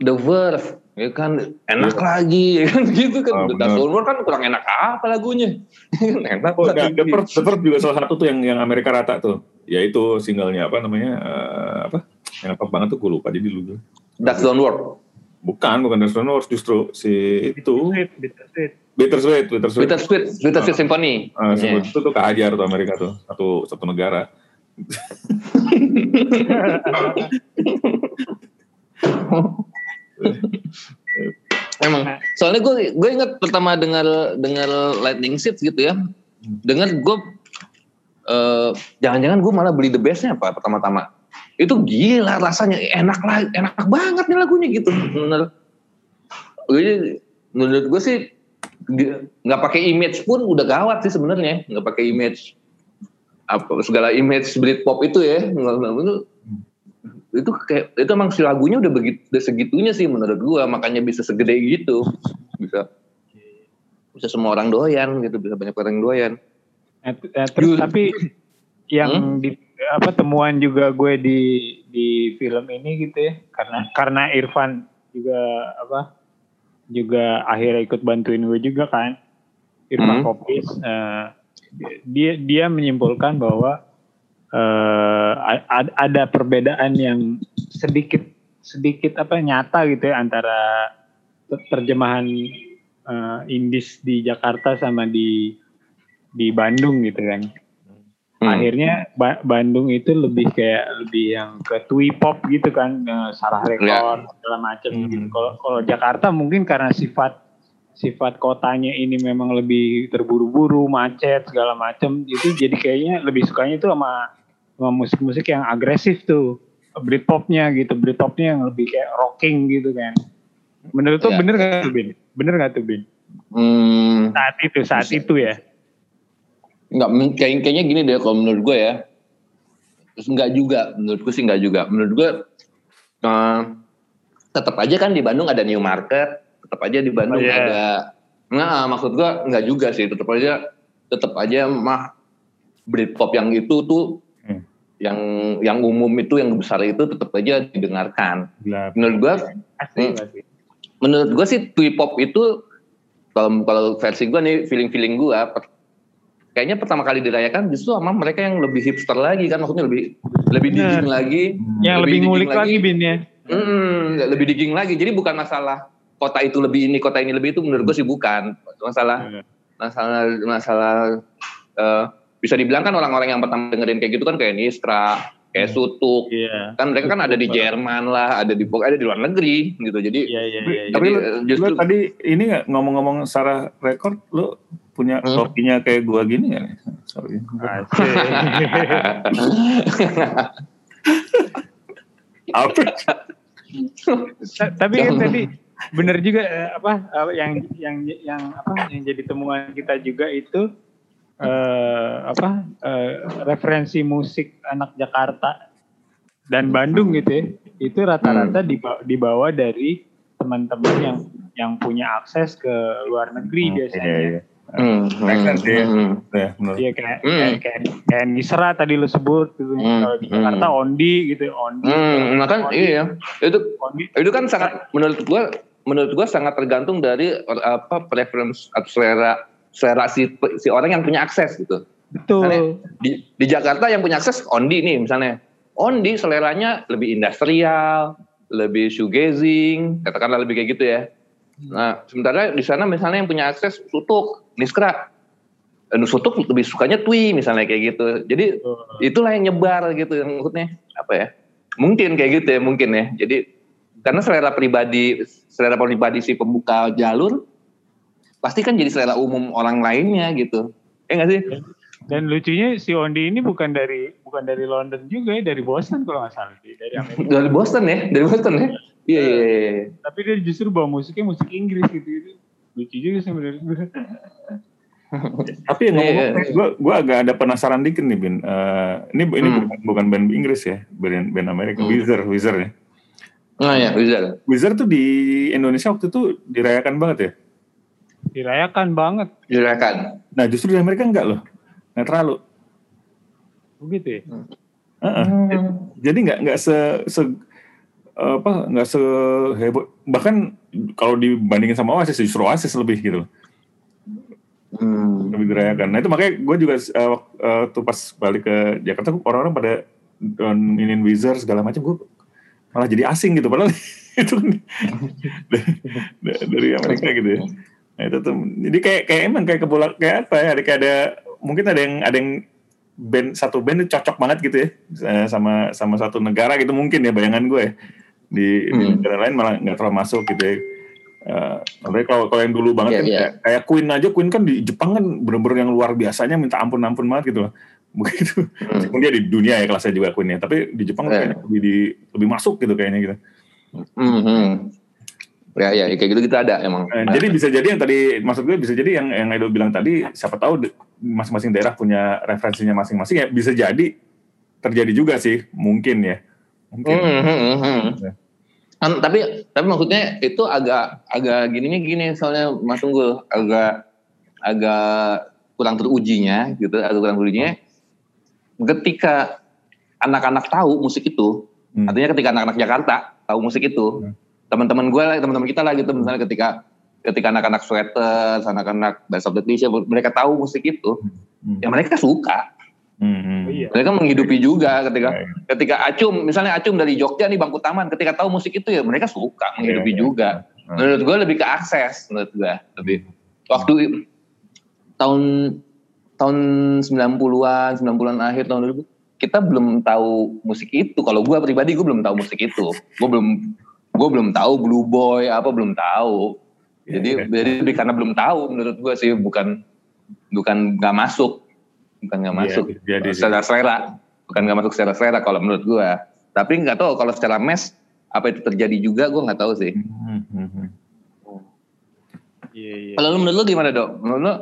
The Verve ya kan enak lagi [LAUGHS] ya kan gitu kan Ah, The benar. Dark kan kurang enak apa lagunya [LAUGHS] enak Oh, nah, lagi. The Verve, The juga salah satu tuh yang yang Amerika rata tuh. Yaitu singlenya apa namanya? eh, apa? Yang apa banget tuh gue lupa jadi dulu. Don't Work Bukan, bukan Dance Flowers justru si itu Sweet, bitter sweet. Bittersweet, Bittersweet. Bittersweet, Bittersweet Symphony. Ah, Iya. itu tuh kehajar tuh Amerika tuh satu satu negara. [LAUGHS] Emang. Soalnya gue gue ingat pertama dengar dengar Lightning Seeds gitu ya. Dengar gue eh jangan-jangan gue malah beli the bestnya apa pertama-tama. Itu gila rasanya enak lah, enak banget nih lagunya gitu. Menurut gue menurut gue sih nggak pakai image pun udah gawat sih sebenarnya nggak pakai image apa segala image Britpop itu ya nggak- itu kayak itu emang si lagunya udah begitu udah segitunya sih menurut gua makanya bisa segede gitu. Bisa bisa semua orang doyan gitu bisa banyak orang doyan. Eh, eh, terus tapi yang di apa temuan juga gue di di film ini gitu ya karena karena Irfan juga apa juga akhirnya ikut bantuin gue juga kan Irfan Hmm. Kopis eh, dia dia menyimpulkan bahwa a- ada perbedaan yang sedikit sedikit apa nyata gitu ya antara ter- terjemahan eh, Indis di Jakarta sama di di Bandung gitu kan Hmm. akhirnya Ba- Bandung itu lebih kayak lebih yang ke twee pop gitu kan eh, salah rekor segala macam Hmm. gitu kalau kalau Jakarta mungkin karena sifat sifat kotanya ini memang lebih terburu-buru macet segala macam itu jadi kayaknya lebih sukanya itu sama musik-musik yang agresif tuh. Britpopnya gitu Britpopnya yang lebih kayak rocking gitu kan. Menurut tuh Ya. bener gak tuh Bin? Bener gak tuh Bin? Hmm, saat itu saat Bisa. itu ya. Nggak kayak kayaknya gini deh kalau menurut gue ya. Terus nggak juga. Menurut gue sih nggak juga. Menurut gue eh, tetap aja kan di Bandung ada New Market tetap aja di Bandung Oh, iya. ada nah maksud gue nggak juga sih. Tetap aja tetap aja mah Britpop yang itu tuh. Yang yang umum itu yang besar itu tetap aja didengarkan Gila. menurut gue asli Hmm. asli menurut gue sih twee pop itu kalau kalau versi gue nih feeling feeling gue kayaknya pertama kali dirayakan justru sama mereka yang lebih hipster lagi kan maksudnya lebih lebih Bener. digging lagi yang Lebih lebih ngulik lagi. lagi Bin ya hmm, lebih digging lagi jadi bukan masalah kota itu lebih ini kota ini lebih itu menurut gue sih bukan masalah Iya. masalah masalah eh, bisa dibilang kan orang-orang yang pertama dengerin kayak gitu kan kayak Nistra kayak Sutuk Iya. kan mereka kan ada di Jerman lah ada di ada di luar negeri gitu jadi Iya iya iya. iya. Tapi jadi, lu, eh, lu justru tadi ini nggak ngomong-ngomong secara rekor, lu punya Hmm. topinya kayak gua gini nggak? nih? Sorry. [LAUGHS] Ta- Tapi kan tadi benar juga eh, apa apa yang yang yang apa yang jadi temuan kita juga itu eh, apa eh, referensi musik anak Jakarta dan Bandung gitu ya itu rata-rata dibawa, dibawa dari teman-teman yang yang punya akses ke luar negeri biasanya. Iya, iya. Hmm, Make sense, hmm, ya. hmm. Ya, benar. Iya kayak, Hmm. kayak kayak kayak Nisra tadi lo sebut gitu. Hmm, Kalau di Jakarta hmm. Ondi gitu, Ondi. Hmm, nah kan Ondi, iya itu Ondi. itu kan sangat menurut gua menurut gua sangat tergantung dari apa preference atau selera selera si si orang yang punya akses gitu. Betul. Di di Jakarta yang punya akses Ondi nih misalnya. Ondi seleranya lebih industrial, lebih shoegazing, katakanlah lebih kayak gitu ya. Nah, sementara di sana misalnya yang punya akses Sutuk, Niskra. Eh, Sutuk lebih sukanya Twi misalnya kayak gitu. Jadi itulah yang nyebar gitu yang maksudnya apa ya mungkin kayak gitu ya mungkin ya jadi karena selera pribadi selera pribadi si pembuka jalur pasti kan jadi selera umum orang lainnya gitu ya nggak sih Dan lucunya si Ondi ini bukan dari bukan dari London juga ya, dari Boston kalau nggak salah sih, dari Amerika. dari Boston ya dari Boston ya iya iya iya, iya. Tapi dia justru bawa musiknya musik Inggris gitu. gitu. Lucu juga sih menurut gue. [LAUGHS] Tapi yang ngomong, Iya. gue gue agak ada penasaran dikit nih, Bin. Eh, ini ini Hmm. bukan, bukan band Inggris ya, band band Amerika, Hmm. Wizard, Wizard ya. nah ya bisa Wizard tuh di Indonesia waktu itu dirayakan banget ya. Dirayakan banget. silakan Nah justru di Amerika enggak loh, nggak terlalu. Begitu ya. Heeh. Jadi nggak nggak se, se apa nggak seheboh bahkan kalau dibandingin sama Oasis justru Oasis lebih gitu Hmm. lebih dirayakan. Nah itu makanya gue juga eh, wak- eh, tuh pas balik ke Jakarta orang-orang pada inin Wizard segala macam gue malah jadi asing gitu padahal [LAUGHS] itu kan [LAUGHS] dari, dari Amerika gitu ya nah itu tuh jadi kayak kayak emang kayak kebolak kayak apa ya ada kayak ada mungkin ada yang ada yang band satu band itu cocok banget gitu ya eh, sama sama satu negara gitu mungkin ya bayangan gue ya. di, di Hmm. negara lain malah nggak terlalu masuk gitu ya. Uh, tapi kalau kalau yang dulu banget Iya, kan iya. kayak, kayak Queen aja Queen kan di Jepang kan bener-bener yang luar biasanya minta ampun-ampun banget gitu loh. [LAUGHS] Begitu. Hmm. Meskipun dia di dunia ya kelasnya juga Queen ya, tapi di Jepang Iya. kayaknya lebih di lebih masuk gitu kayaknya gitu. Mhm. Ya, ya, kayak gitu kita ada emang. Nah, jadi bisa jadi yang tadi maksud gue bisa jadi yang yang Edo bilang tadi siapa tahu masing-masing daerah punya referensinya masing-masing ya bisa jadi terjadi juga sih mungkin ya. Mungkin. Mhm, mhm, mhm. Ya. Kan, tapi tapi maksudnya itu agak agak gininya gini soalnya Mas Tunggul agak agak kurang terujinya gitu agak kurang terujinya ketika anak-anak tahu musik itu Hmm. artinya ketika anak-anak Jakarta tahu musik itu Hmm. Teman-teman gue lah teman-teman kita lah gitu misalnya ketika ketika anak-anak sweaters anak-anak the T-shirt mereka tahu musik itu Hmm. ya mereka suka Hmm, hmm. Oh, iya. mereka menghidupi juga ketika Baik. ketika Acum misalnya Acum dari Jogja nih Bangku Taman ketika tahu musik itu ya mereka suka menghidupi Iya, iya. juga Hmm. menurut gue lebih ke akses menurut gue lebih waktu tahun tahun 90-an 90-an akhir tahun 2000 kita belum tahu musik itu kalau gue pribadi gue belum tahu musik itu gue belum gue belum tahu Blue Boy apa belum tahu jadi Iya. jadi lebih karena belum tahu menurut gue sih bukan bukan nggak masuk bukan nggak Iya, masuk jadi sih. secara selera bukan nggak masuk secara selera kalau menurut gue tapi nggak tahu kalau secara mes apa itu terjadi juga gue nggak tahu sih Hmm, hmm, hmm. Iya, iya. kalau lu menurut lu gimana dok menurut lu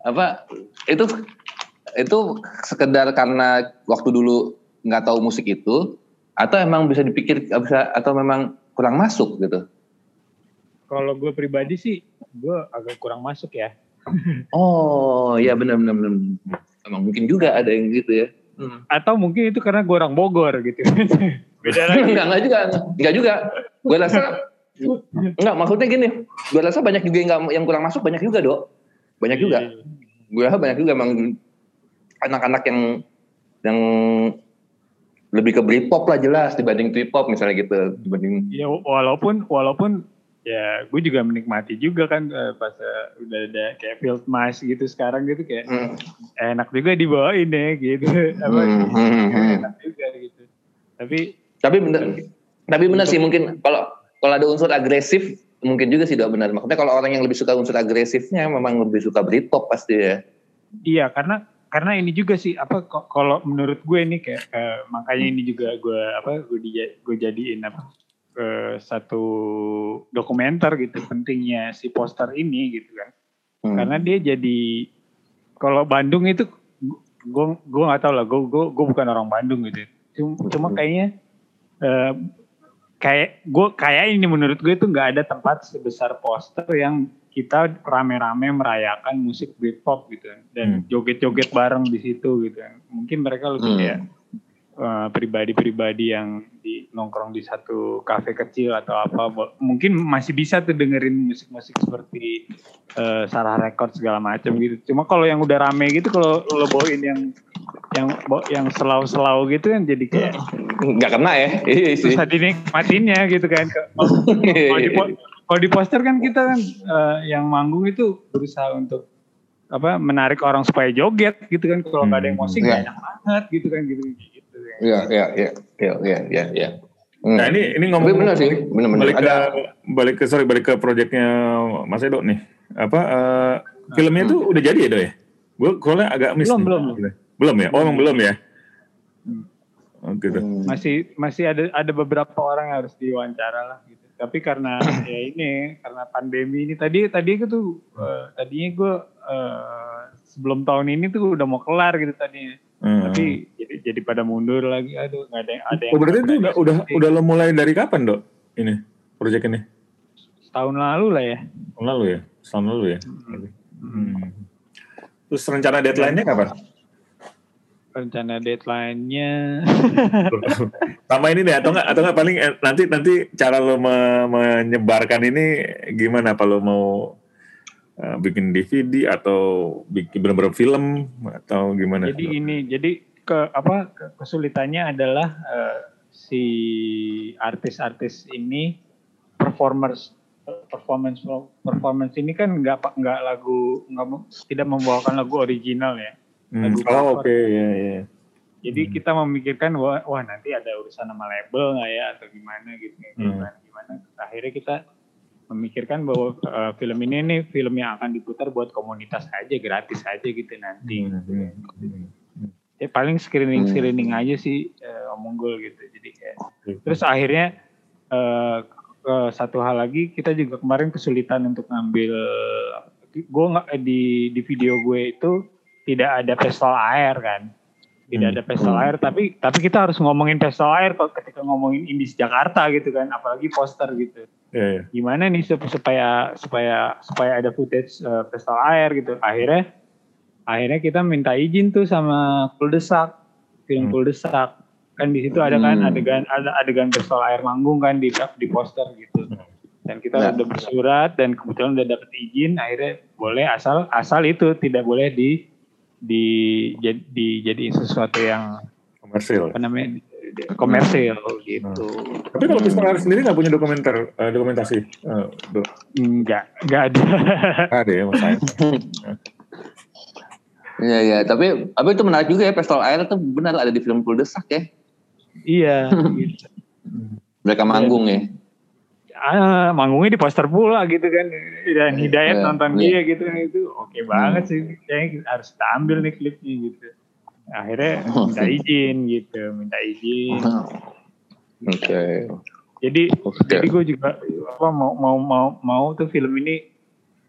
apa itu itu sekedar karena waktu dulu nggak tahu musik itu atau emang bisa dipikir bisa atau memang kurang masuk gitu. Kalau gue pribadi sih, gue agak kurang masuk ya. [LAUGHS] oh iya benar benar benar. Emang mungkin juga ada yang gitu ya. Atau mungkin itu karena gue orang Bogor gitu. [LAUGHS] Beda lagi. enggak enggak juga. Enggak juga. Gue rasa enggak maksudnya gini. Gue rasa banyak juga yang, yang kurang masuk banyak juga dok. Banyak juga. Iya. gue rasa banyak juga emang anak-anak yang yang lebih ke Britpop lah jelas dibanding Tripop misalnya gitu dibanding Ya walaupun walaupun ya gue juga menikmati juga kan eh, pas eh, udah ada kayak field mass gitu sekarang gitu kayak Hmm, enak juga dibawain ya gitu. Apa hmm, hmm, hmm. enak juga gitu. Tapi tapi bener tapi bener sih mungkin kalau kalau ada unsur agresif mungkin juga sih dok benar maksudnya kalau orang yang lebih suka unsur agresifnya memang lebih suka Britpop pasti ya. Iya karena karena ini juga sih apa kalau menurut gue ini kayak eh, makanya ini juga gue apa gue di gue jadiin apa eh, satu dokumenter gitu pentingnya si poster ini gitu kan. Hmm. karena dia jadi kalau Bandung itu gue gue nggak tahu lah gue gue gue bukan orang Bandung gitu. Cuma, cuma kayaknya eh, kayak gue kayak ini menurut gue itu nggak ada tempat sebesar poster yang kita rame-rame merayakan musik Britpop gitu dan Hmm. joget-joget bareng di situ gitu mungkin mereka lebih Hmm. kayak eh, pribadi-pribadi yang di nongkrong di satu kafe kecil atau apa. Mungkin masih bisa tuh dengerin musik-musik seperti eh, Sarah Record segala macam gitu. Cuma kalau yang udah rame gitu kalau lo bawain yang yang yang selau-selau gitu kan jadi kayak nggak kena ya. Iya sih. Susah dinikmatinnya gitu kan [LAUGHS] kalau di poster kan kita kan eh, yang manggung itu berusaha untuk apa menarik orang supaya joget gitu kan kalau nggak ada yang musik Hmm. nggak enak banget gitu kan gitu gitu Iya, iya, iya, iya, iya, iya, iya. Hmm. Nah ini ini ngomong benar sih, benar-benar balik ke ada. balik ke sorry balik ke proyeknya Mas Edo nih. Apa eh, filmnya Hmm. tuh udah jadi ya, Do ya? Gue soalnya agak miss. Belum, nih. belum. Belum ya? Oh, emang belum ya? Oh, gitu. Hmm. masih masih ada ada beberapa orang yang harus diwawancara lah gitu tapi karena [CLEARS THROAT] ya ini karena pandemi ini tadi tadi itu tuh tadinya gue eh, sebelum tahun ini tuh udah mau kelar gitu tadinya Hmm. tapi jadi jadi pada mundur lagi aduh nggak ada yang ada yang Oh, berarti itu udah udah udah lo mulai dari kapan, Dok? Ini proyek ini? setahun lalu lah ya Tahun lalu ya? Tahun lalu ya? Hmm. Terus rencana deadline-nya kapan? Rencana deadline-nya [LAUGHS] Sama ini deh atau enggak atau enggak paling eh, nanti nanti cara lo me- menyebarkan ini gimana apa lo mau eh, bikin DVD atau bikin benar-benar film atau gimana? jadi ini jadi ke apa ke- kesulitannya adalah eh, si artis-artis ini performance performance performance ini kan nggak nggak lagu nggak tidak membawakan lagu original ya. Hmm. Lagu Oh oke ya ya. Jadi Hmm. kita memikirkan wah, wah nanti ada urusan sama label nggak ya atau gimana gitu Hmm. gimana gimana. Akhirnya kita memikirkan bahwa eh, film ini nih film yang akan diputar buat komunitas aja gratis aja gitu nanti. Hmm, hmm, hmm. Ya paling screening screening aja sih eh, Om Unggul gitu. Jadi kayak terus akhirnya eh, ke satu hal lagi kita juga kemarin kesulitan untuk ngambil gue nggak di di video gue itu tidak ada pistol air kan tidak Hmm. ada pistol air tapi tapi kita harus ngomongin pistol air kok ketika ngomongin Indis Jakarta gitu kan apalagi poster gitu Ya, ya. gimana nih sup- supaya supaya supaya ada footage uh, pistol air gitu akhirnya akhirnya kita minta izin tuh sama Kuldesak film Hmm. Kuldesak kan di situ ada kan Hmm. adegan ada adegan pistol air manggung kan di di poster gitu dan kita Ya. udah bersurat dan kebetulan udah dapet izin akhirnya boleh asal asal itu tidak boleh di di jadi dijadiin sesuatu yang Komersil. apa namanya komersil gitu Tapi kalau Pistol Air sendiri nggak punya dokumenter, eh, dokumentasi, eh, do, enggak enggak ada nggak ada ya mas. [LAUGHS] Iya iya, tapi tapi itu menarik juga ya pistol air itu benar ada di film Kuldesak ya. Iya, [LAUGHS] gitu. Mereka manggung ya. Ah, manggungnya di poster pula gitu kan. Dan Hidayat Iya, nonton iya. dia gitu itu oke banget sih. Kayaknya harus kita ambil nih klipnya gitu. Akhirnya [LAUGHS] minta izin gitu, minta izin. Oke. Jadi Oke. jadi gue juga apa mau mau mau mau tuh film ini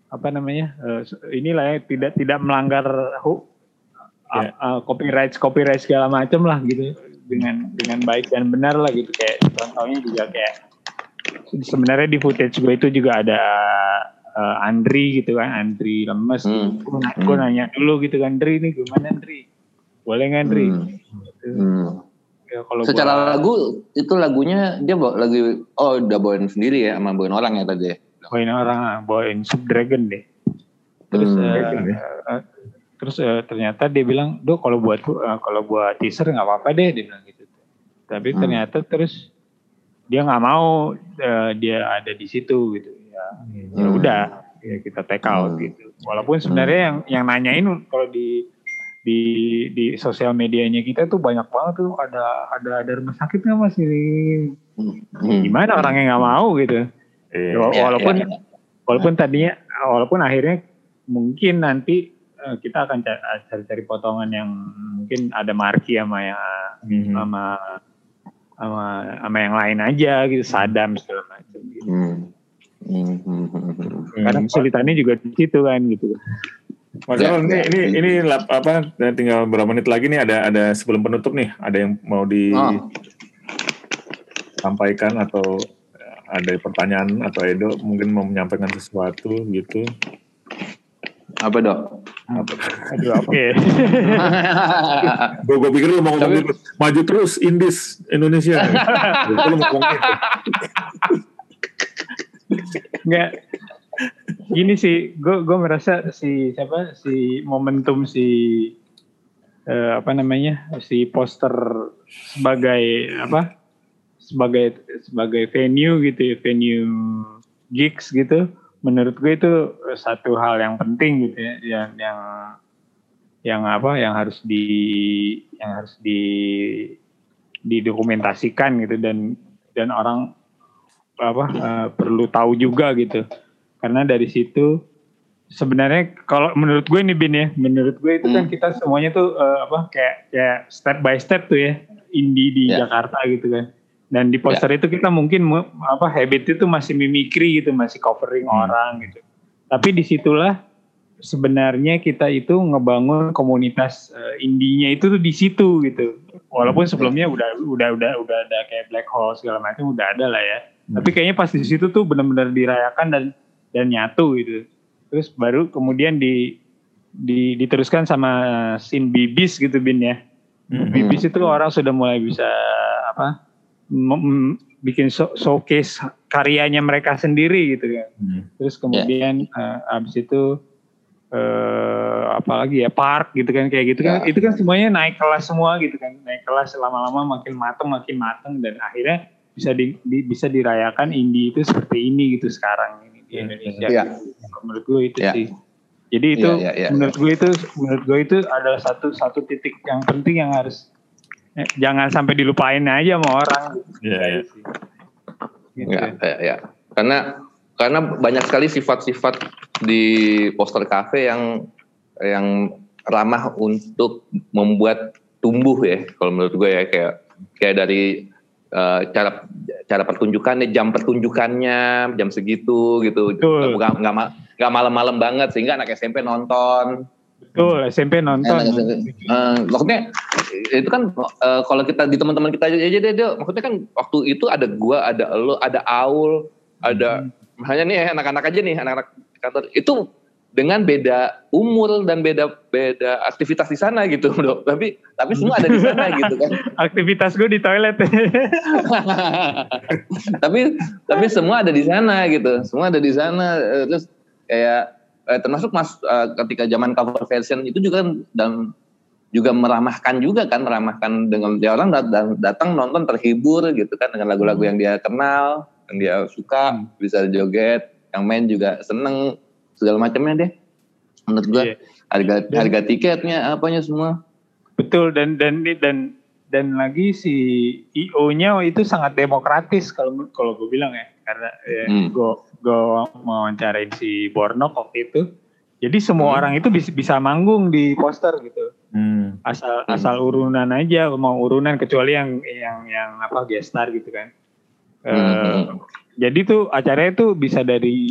apa namanya eh, inilah ya tidak tidak melanggar hu, Ya. uh, uh, copyright copyright segala macam lah gitu dengan dengan baik dan benar lah gitu kayak contohnya juga kayak sebenarnya di footage gue itu juga ada uh, Andri gitu kan Andri lemes Hmm. gue, Hmm. nanya dulu gitu kan Andri ini gimana Andri boleh nggak Andri Hmm. Gitu. Hmm. Ya, kalau Secara gua- lagu itu lagunya dia bawa lagi oh udah bawain sendiri ya sama bawain orang ya tadi ya. bawain orang bawain Sub Dragon deh terus Hmm. eh, Dragon ya? eh, terus eh, ternyata dia bilang do kalau buat eh, kalau buat teaser nggak apa-apa deh dia bilang gitu tapi Hmm. ternyata terus dia nggak mau eh, dia ada di situ gitu ya ya Hmm. udah ya kita take out Hmm. gitu walaupun sebenarnya yang yang nanyain kalau di di di sosial medianya kita tuh banyak banget tuh ada ada ada rumah sakit nggak mas ini Hmm. gimana orangnya nggak mau gitu Iya. Wa- Ya, walaupun ya. walaupun tadinya walaupun akhirnya mungkin nanti eh, kita akan ca- cari-cari potongan yang mungkin ada marki sama yang Mhm. sama sama sama yang lain aja gitu Sadam segala macam gitu. Hmm. Hmm, hmm, hmm, hmm. Karena kesulitannya juga di situ kan gitu. Mas Ya, ini, ya. ini, ini lap- apa? Tinggal berapa menit lagi nih? Ada, ada sebelum penutup nih. Ada yang mau Oh. disampaikan atau ada pertanyaan atau Edo mungkin mau menyampaikan sesuatu gitu. Apa dok? Aduh oke. [LAUGHS] Gue gue pikir lu mau ngomong Tapi- gitu. maju terus Indis Indonesia. [LAUGHS] Gue mau ngomong gitu. Enggak. Gini sih, gue gue merasa si siapa si momentum si eh, apa namanya si poster sebagai apa sebagai sebagai venue gitu ya venue gigs gitu menurut gue itu satu hal yang penting gitu ya yang yang yang apa yang harus di yang harus di didokumentasikan gitu dan dan orang apa eh, perlu tahu juga gitu karena dari situ sebenarnya kalau menurut gue nih bin ya menurut gue itu kan Hmm. kita semuanya tuh eh, apa kayak kayak step by step tuh ya indie di Ya. Jakarta gitu kan dan di poster itu kita mungkin apa habit itu masih mimikri gitu masih covering Hmm. orang gitu. Tapi di situlah sebenarnya kita itu ngebangun komunitas eh, indinya itu tuh di situ gitu. Walaupun sebelumnya udah udah udah udah ada kayak black hole segala macam udah ada lah ya. Hmm. tapi kayaknya pas di situ tuh benar-benar dirayakan dan dan nyatu gitu. Terus baru kemudian di, di diteruskan sama scene bibis gitu bin ya. Mhm. bibis itu orang sudah mulai bisa apa bikin show- showcase karyanya mereka sendiri gitu kan Mhm. terus kemudian eh, abis itu eh apalagi ya park gitu kan kayak gitu kan Ya. itu kan semuanya naik kelas semua gitu kan naik kelas lama-lama makin mateng makin mateng dan akhirnya bisa di, di bisa dirayakan indie itu seperti ini gitu sekarang ini di Indonesia. Iya. Menurut gue itu Iya. sih. Jadi itu Iya, iya, iya. menurut gue itu menurut gue itu adalah satu satu titik yang penting yang harus jangan sampai dilupain aja sama orang. Iya, iya. Gitu. Ya, ya, ya. Karena karena banyak sekali sifat-sifat di poster cafe yang yang ramah untuk membuat tumbuh ya kalau menurut gue ya kayak kayak dari eh, cara cara pertunjukannya jam pertunjukannya jam segitu gitu nggak nggak malam-malam banget sehingga anak SMP nonton Betul, SMP nonton. SMP. Eh, maksudnya itu kan eh, kalau kita di teman-teman kita aja aja deh, Del. maksudnya kan waktu itu ada gua, ada lo, ada Aul, ada hanya nih anak-anak aja nih, anak-anak kantor itu dengan beda umur dan beda beda aktivitas di sana gitu, [LAUGHS] Dok. Tapi tapi semua ada di sana [LAUGHS] gitu kan. Aktivitas gue di toilet. [LAUGHS] tapi tapi semua ada di sana gitu semua ada di sana Eh, terus kayak eh, termasuk mas eh, ketika zaman cover version itu juga dan juga meramahkan juga kan meramahkan dengan dia orang dat- dat- datang nonton terhibur gitu kan dengan lagu-lagu yang dia kenal yang dia suka bisa joget yang main juga seneng segala macamnya deh. Menurut gua Iya. harga harga tiketnya apanya semua. Betul dan dan dan dan lagi si IO-nya itu sangat demokratis kalau kalau gue bilang ya karena ya, Hmm. gue gue mau wawancarain si Bornok waktu itu. Jadi semua Hmm. orang itu bisa bisa manggung di poster gitu. Hmm. Asal Hmm. asal urunan aja mau urunan kecuali yang yang yang apa guest star gitu kan. Eh, Hmm. jadi tuh acaranya tuh bisa dari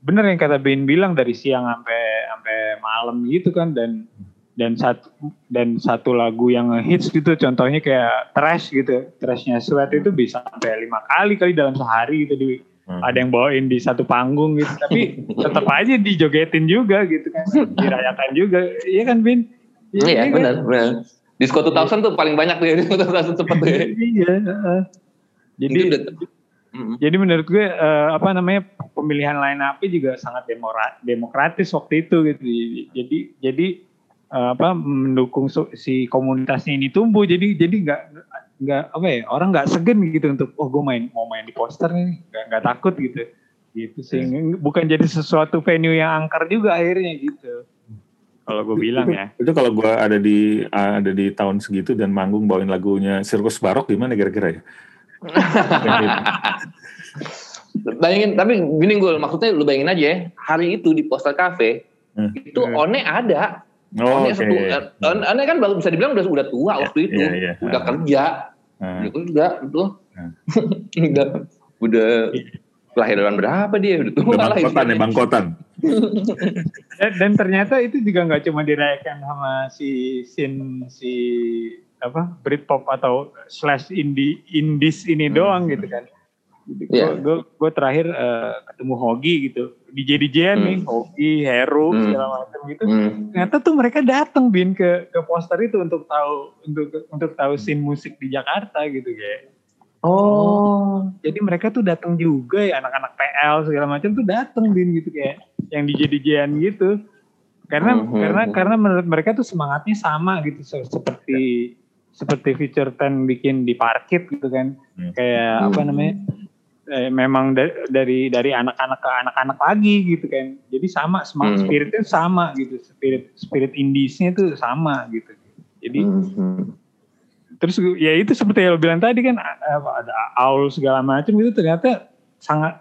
bener yang kata Bin bilang dari siang sampai sampai malam gitu kan dan dan satu dan satu lagu yang hits gitu contohnya kayak trash gitu trashnya sweat itu bisa sampai lima kali kali dalam sehari gitu di Hmm. ada yang bawain di satu panggung gitu tapi [LAUGHS] tetap aja dijogetin juga gitu kan dirayakan juga iya kan Bin iya kan? benar benar Disco 2000 tuh paling banyak tuh ya Disco 2000 cepet tuh ya. [LAUGHS] iya jadi udah-. Jadi menurut gue eh, apa namanya pemilihan line up juga sangat demora- demokratis waktu itu gitu. Jadi jadi apa mendukung si komunitasnya ini tumbuh. Jadi jadi nggak nggak apa ya orang nggak segen gitu untuk oh gue main mau main di poster nih nggak nggak takut gitu gitu sih bukan jadi sesuatu venue yang angker juga akhirnya gitu kalau gue bilang itu, ya Itu kalau gua ada di ada di tahun segitu dan manggung bawain lagunya Sirkus Barok gimana kira-kira ya? [LAUGHS] Bayangin, tapi gini gue, maksudnya lu bayangin aja ya, hari itu di poster cafe, Hmm. itu One ada. Oh, One oke. satu, eh, One One kan baru bisa dibilang udah udah tua waktu itu, iya, iya. udah kerja, Nah, udah kerja, itu, Hmm. [LAUGHS] udah, udah kelahiran berapa dia, udah tua udah lah. bangkotan ya, bangkotan. [LAUGHS] dan, dan ternyata itu juga nggak cuma dirayakan sama si sin si apa Britpop atau slash indie indies ini Hmm. doang gitu kan. Iya. Gue gue terakhir eh, ketemu Hogi gitu DJ DJ Hmm. nih Hogi Heru Hmm. segala macam gitu. Hmm. Ternyata tuh mereka datang bin ke ke poster itu untuk tahu untuk untuk tahu scene musik di Jakarta gitu kayak. Oh, jadi mereka tuh datang juga ya anak-anak PL segala macam tuh datang bin gitu kayak yang DJ DJan gitu. Karena Mhm. karena karena menurut mereka tuh semangatnya sama gitu se- seperti seperti feature 10 bikin di parkit gitu kan. Hmm. Kayak apa Hmm. namanya? Eh, memang da- dari dari anak-anak ke anak-anak lagi gitu kan. Jadi sama semangat Hmm. spiritnya sama gitu. Spirit spirit indiesnya tuh sama gitu. Jadi Hmm. terus ya itu seperti yang lo bilang tadi kan ada aul segala macam itu ternyata sangat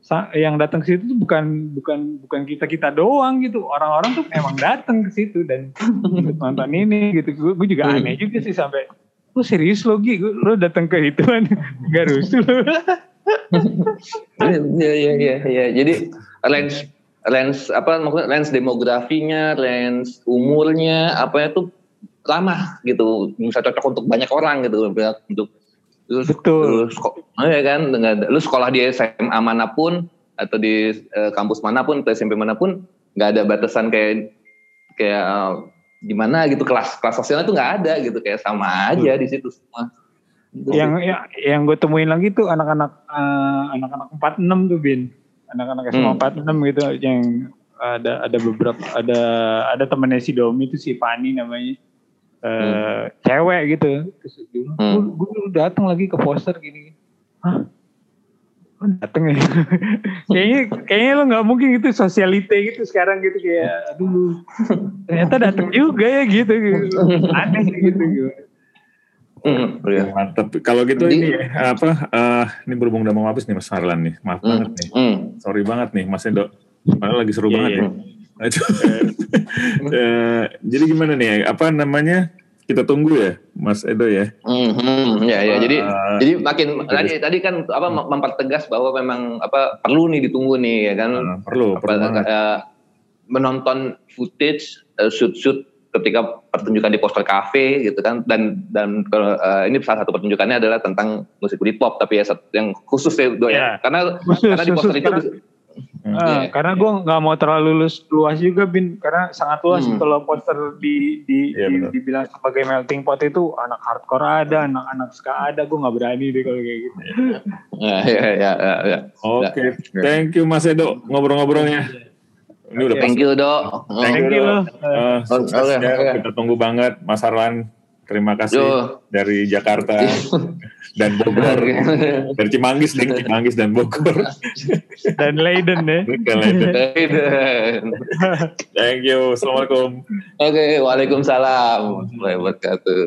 sa- yang datang ke situ tuh bukan bukan bukan kita kita doang gitu orang-orang tuh memang datang ke situ dan [LAUGHS] nonton ini gitu gue, gue juga Hmm. aneh juga sih sampai lu serius lo Gi Gue- lo datang ke itu kan gak rusuh [LAUGHS] [LAUGHS] Iya iya iya iya. Jadi range range apa maksudnya range demografinya, range umurnya apa itu ramah gitu. Bisa cocok untuk banyak orang gitu untuk terus Betul. terus kok ya kan dengan lu sekolah di SMA mana pun atau di eh, kampus mana pun atau SMP mana pun nggak ada batasan kayak kayak eh, gimana gitu kelas kelas sosialnya tuh nggak ada gitu kayak sama aja di situ semua. Yang yang, yang gue temuin lagi tuh anak-anak eh, anak-anak 46 tuh bin anak-anak SMA Hmm. 46 gitu yang ada ada beberapa ada ada temennya si Domi itu si Fani namanya eh cewek gitu terus dia bilang, Hmm. gue gue datang lagi ke poster gini Hah? Dateng ya [LAUGHS] kayaknya kayaknya lo nggak mungkin gitu sosialite gitu sekarang gitu kayak aduh ternyata dateng juga ya gitu, gitu. [LAUGHS] aneh gitu, gitu. Hmm, iya. Mantap. Kalau gitu Jadi- ini apa? eh, ini berhubung udah mau habis nih Mas Harlan nih. Maaf Hmm, banget nih. hmm, Sorry banget nih Mas Edo. Padahal lagi seru Iya, banget iya. ya. [LAUGHS] Eh, jadi gimana nih? Apa namanya? Kita tunggu ya, Mas Edo ya. hmm, hmm, ya ya jadi Eh, jadi makin tadi tadi kan apa mem- mempertegas bahwa memang apa perlu nih ditunggu nih ya kan eh, perlu, apa, perlu eh, menonton footage eh, shoot shoot ketika pertunjukan di poster cafe gitu kan dan dan kalau, eh, ini salah satu pertunjukannya adalah tentang musik Britpop tapi ya yang khusus ya, Do, ya. Iya. karena Khusus, karena di khusus, poster itu karena- Hmm. Ah, Iya. karena gue nggak mau terlalu luas, luas juga bin karena sangat luas Hmm. kalau poster di di, Iya, di- dibilang sebagai melting pot itu anak hardcore ada anak-anak ska ada gue nggak berani deh kalau kayak gitu ya ya ya, ya, ya. Oke, thank you Mas Edo ngobrol-ngobrolnya. Ini udah thank you dok Thank you, lo. Eh, sukses Oke, ya. oke. Kita tunggu banget Mas Harlan. Terima kasih Yo. dari Jakarta [LAUGHS] dan Bogor. dari Cimanggis nih, Cimanggis dan Bogor. [LAUGHS] dan Leiden ya Kalian. [LAUGHS] Thank you. Assalamualaikum. Oke, waalaikumsalam warahmatullahi wabarakatuh.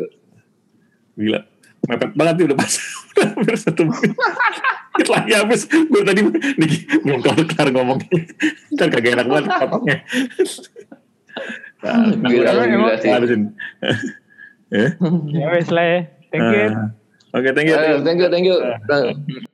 Gila. Mepet banget nih udah pas. [LAUGHS] Udah hampir satu menit. Lagi habis. Gue tadi nih, belum kelar ngomong. Kan kagak enak banget potongnya. Nah, Gila, nah, gila sih. habisin. Ya. ya wes lah ya thank you Ah. Oke, thank you. Eh, Thank you, thank you.